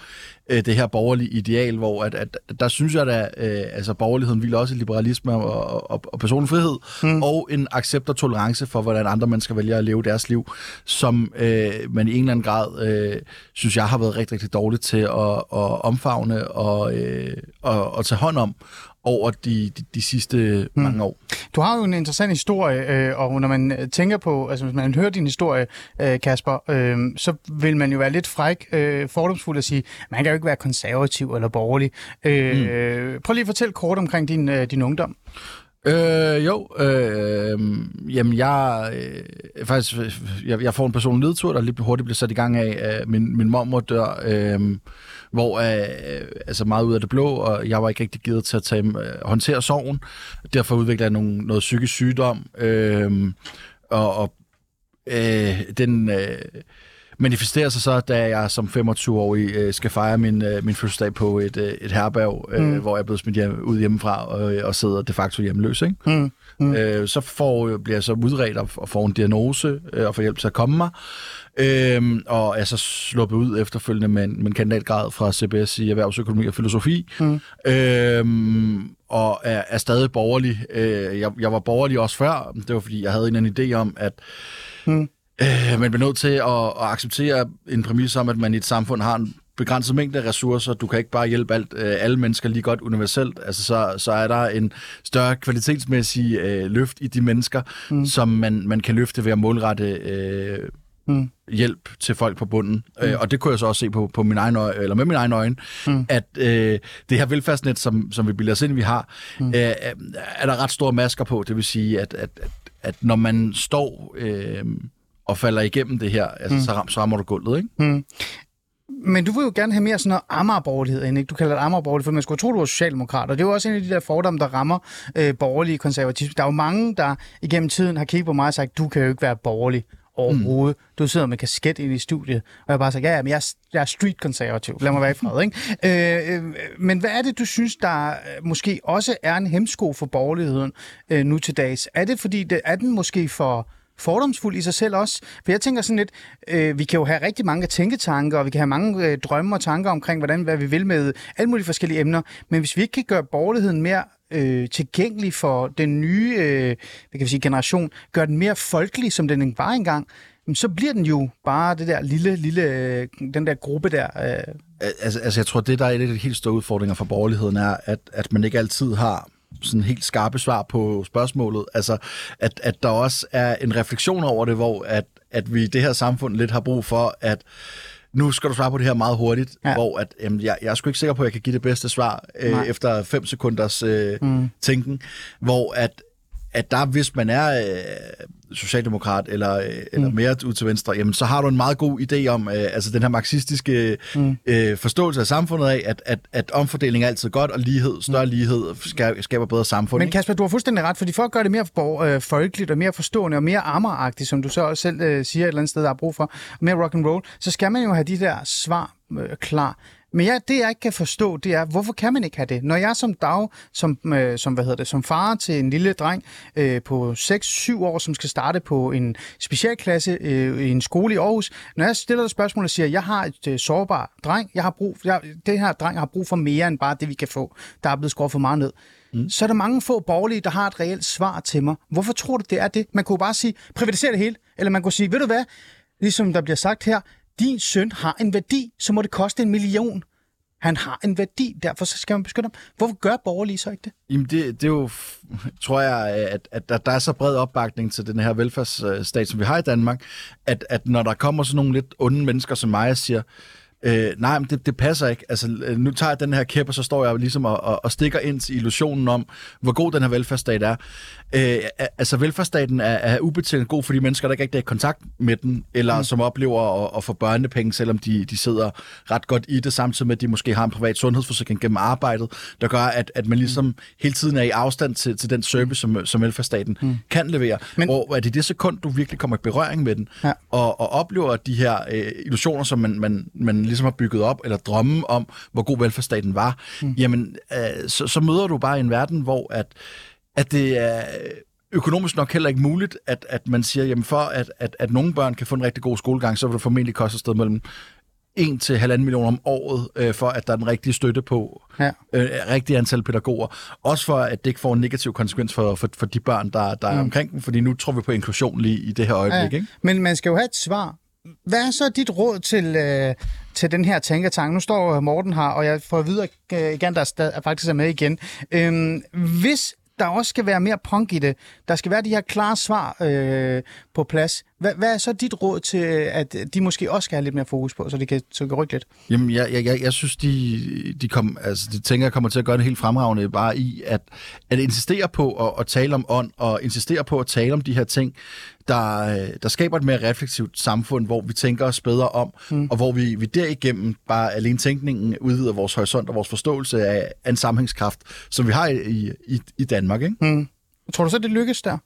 øh, det her borgerlige ideal, hvor at, at, der synes jeg, at øh, altså, borgerligheden vil også liberalisme og, og, og personlig frihed, mm. og en accept og tolerance for, hvordan andre mennesker vælger at leve deres liv, som øh, man i en eller anden grad, øh, synes jeg, har været rigtig, rigtig dårligt til at, at omfavne og, øh, og, og tage hånd om over de, de, de sidste mm. mange år. Du har jo en interessant historie, øh, og når man tænker på, altså hvis man hører din historie, øh, Kasper, øh, så vil man jo være lidt fræk, øh, fordomsfuld at sige, man kan jo ikke være konservativ eller borgerlig. Øh, mm. Prøv lige at fortælle kort omkring din, øh, din ungdom. Øh, jo, øh, jamen jeg, øh, faktisk, jeg, jeg får en personlig nedtur, der lige hurtigt bliver sat i gang af, øh, min, min mormor dør, øh, hvor øh, altså meget ud af det blå, og jeg var ikke rigtig givet til at tage, øh, håndtere sorgen. Derfor udviklede jeg nogle, noget psykisk sygdom, øh, og, og øh, den... Øh, manifesterer sig så, da jeg som 25-årig øh, skal fejre min, øh, min fødselsdag på et, øh, et herberg, øh, mm. hvor jeg er blevet smidt hjem, ud hjemmefra og, og sidder de facto hjemløs. Ikke? Mm. Mm. Øh, så får, bliver jeg så udredt og, og får en diagnose øh, og får hjælp til at komme mig. Øhm, og er så sluppet ud efterfølgende med en, med en kandidatgrad fra CBS i erhvervsøkonomi og filosofi. Mm. Øhm, og er, er stadig borgerlig. Øh, jeg, jeg var borgerlig også før. Det var fordi, jeg havde en, en idé om, at mm. Øh, man bliver nødt til at, at acceptere en præmis om, at man i et samfund har en begrænset mængde af ressourcer. Du kan ikke bare hjælpe alt, øh, alle mennesker lige godt universelt. Altså, så, så er der en større kvalitetsmæssig øh, løft i de mennesker, mm. som man, man kan løfte ved at målrette øh, mm. hjælp til folk på bunden. Mm. Øh, og det kunne jeg så også se på, på min egen øje, eller med min egen øjne, mm. at øh, det her velfærdsnet, som, som vi bilder os ind, vi har, mm. øh, er der ret store masker på. Det vil sige, at, at, at, at når man står øh, og falder igennem det her, altså, mm. så, ram, så rammer du gulvet, ikke? Mm. Men du vil jo gerne have mere sådan noget Amager-borgerlighed ind, ikke? Du kalder det Amager-borgerlighed, for man skulle tro, du var socialdemokrat, og det er jo også en af de der fordomme, der rammer øh, borgerlige konservatisme. Der er jo mange, der igennem tiden har kigget på mig og sagt, du kan jo ikke være borgerlig overhovedet. Mm. Du sidder med kasket ind i studiet, og jeg bare sagt, ja, men jeg er, jeg er street-konservativ. Lad mig være i fred, ikke? Øh, øh, men hvad er det, du synes, der øh, måske også er en hemsko for borgerligheden øh, nu til dags? Er det, fordi det, er den måske for fordomsfuld i sig selv også. For jeg tænker sådan lidt, øh, vi kan jo have rigtig mange tænketanker, og vi kan have mange øh, drømme og tanker omkring, hvordan, hvad vi vil med alle mulige forskellige emner. Men hvis vi ikke kan gøre borgerligheden mere øh, tilgængelig for den nye øh, hvad kan vi sige, generation, gøre den mere folkelig, som den var engang, så bliver den jo bare det der lille, lille, øh, den der gruppe der. Øh. Altså, altså, jeg tror, det der er et af de helt store udfordringer for borgerligheden, er, at, at man ikke altid har sådan helt skarpe svar på spørgsmålet. Altså, at, at der også er en refleksion over det, hvor at, at vi i det her samfund lidt har brug for, at nu skal du svare på det her meget hurtigt, ja. hvor at, jamen, jeg, jeg er sgu ikke sikker på, at jeg kan give det bedste svar øh, efter fem sekunders øh, mm. tænken, hvor at, at der, hvis man er øh, socialdemokrat eller, øh, eller mm. mere ud til venstre, jamen så har du en meget god idé om øh, altså den her marxistiske mm. øh, forståelse af samfundet af, at, at, at omfordeling er altid godt, og lighed, større mm. lighed skaber bedre samfund. Men Kasper, du har fuldstændig ret, fordi for at gøre det mere for, øh, folkeligt og mere forstående og mere ammeragtigt, som du så også selv øh, siger et eller andet sted, der er brug for, mere rock and roll, så skal man jo have de der svar øh, klar. Men ja, det jeg ikke kan forstå, det er, hvorfor kan man ikke have det? Når jeg som dag, som, øh, som, hvad hedder det, som far til en lille dreng øh, på 6-7 år, som skal starte på en specialklasse øh, i en skole i Aarhus, når jeg stiller et spørgsmål og siger, jeg har et øh, sårbar dreng, jeg har brug, jeg, det her dreng har brug for mere end bare det, vi kan få, der er blevet skåret for meget ned. Mm. Så er der mange få borgerlige, der har et reelt svar til mig. Hvorfor tror du, det er det? Man kunne bare sige, privatisere det hele. Eller man kunne sige, ved du hvad, ligesom der bliver sagt her, din søn har en værdi, så må det koste en million. Han har en værdi, derfor så skal man beskytte ham. Hvorfor gør borgerlige så ikke det? Jamen det, det er jo, tror jeg, at, at der, der er så bred opbakning til den her velfærdsstat, som vi har i Danmark, at, at når der kommer sådan nogle lidt onde mennesker som mig og siger, Øh, nej, men det, det passer ikke. Altså, øh, nu tager jeg den her kæp, og så står jeg ligesom og, og, og stikker ind til illusionen om, hvor god den her velfærdsstat er. Øh, altså, velfærdsstaten er, er ubetinget god for de mennesker, der ikke rigtig er i kontakt med den, eller mm. som oplever at, at få børnepenge, selvom de, de sidder ret godt i det, samtidig med, at de måske har en privat sundhedsforsikring gennem arbejdet, der gør, at, at man ligesom mm. hele tiden er i afstand til, til den service, som, som velfærdsstaten mm. kan levere. Men, hvor er det det sekund, du virkelig kommer i berøring med den, ja. og, og oplever de her øh, illusioner, som man, man, man ligesom har bygget op, eller drømme om, hvor god velfærdsstaten var, mm. jamen, øh, så, så møder du bare en verden, hvor at, at det er økonomisk nok heller ikke muligt, at, at man siger, jamen for at, at, at nogle børn kan få en rigtig god skolegang, så vil det formentlig koste et sted mellem 1 til 1,5 millioner om året, øh, for at der er den rigtige støtte på, ja. øh, rigtig antal pædagoger. Også for, at det ikke får en negativ konsekvens for, for, for de børn, der, der mm. er omkring dem, fordi nu tror vi på inklusion lige i det her øjeblik. Ja. Ikke? Men man skal jo have et svar hvad er så dit råd til, øh, til den her tænketank? Nu står Morten her, og jeg får videre øh, igen, der er, er faktisk er med igen. Øhm, hvis der også skal være mere punk i det, der skal være de her klare svar øh, på plads, hvad, hvad er så dit råd til, at de måske også skal have lidt mere fokus på, så de kan, så de kan rykke lidt? Jamen, jeg, jeg, jeg, jeg synes, de, de, kom, altså, de tænker, jeg kommer til at gøre det helt fremragende, bare i at, at insistere på at, at tale om ånd, og insistere på at tale om de her ting, der, der skaber et mere refleksivt samfund, hvor vi tænker os bedre om, mm. og hvor vi, vi derigennem bare alene tænkningen udvider vores horisont og vores forståelse af, af en sammenhængskraft, som vi har i, i, i Danmark. Ikke? Mm. Tror du så, det lykkes der?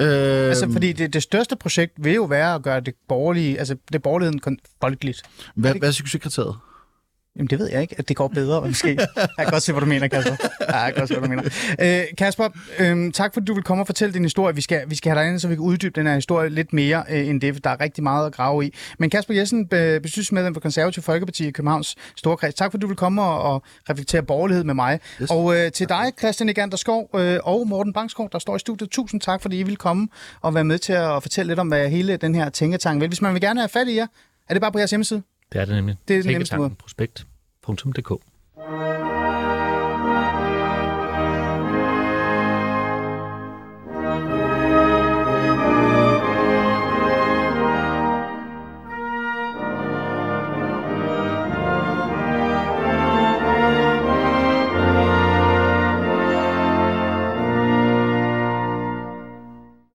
Øh, altså, fordi det, det største projekt vil jo være at gøre det borgerlige, altså det borgerligheden folkeligt. Hvad, hvad er succeskriteriet? Jamen, det ved jeg ikke, at det går bedre, måske. Jeg kan godt se, hvad du mener, Kasper. Ja, jeg kan godt se, hvad du mener. Øh, Kasper, øh, tak fordi du vil komme og fortælle din historie. Vi skal, vi skal have dig ind, så vi kan uddybe den her historie lidt mere øh, end det, for der er rigtig meget at grave i. Men Kasper Jessen, bestyrelsesmedlem for Konservativ Folkeparti i Københavns Storkreds. Tak fordi du vil komme og, og reflektere borgerlighed med mig. Yes. Og øh, til dig, Christian Egander Skov øh, og Morten Bangskov, der står i studiet. Tusind tak, fordi I vil komme og være med til at fortælle lidt om, hvad hele den her tænketang vil. Hvis man vil gerne have fat i jer, er det bare på jeres hjemmeside? Det er det nemlig. Det er det nemmeste måde. Prospekt.dk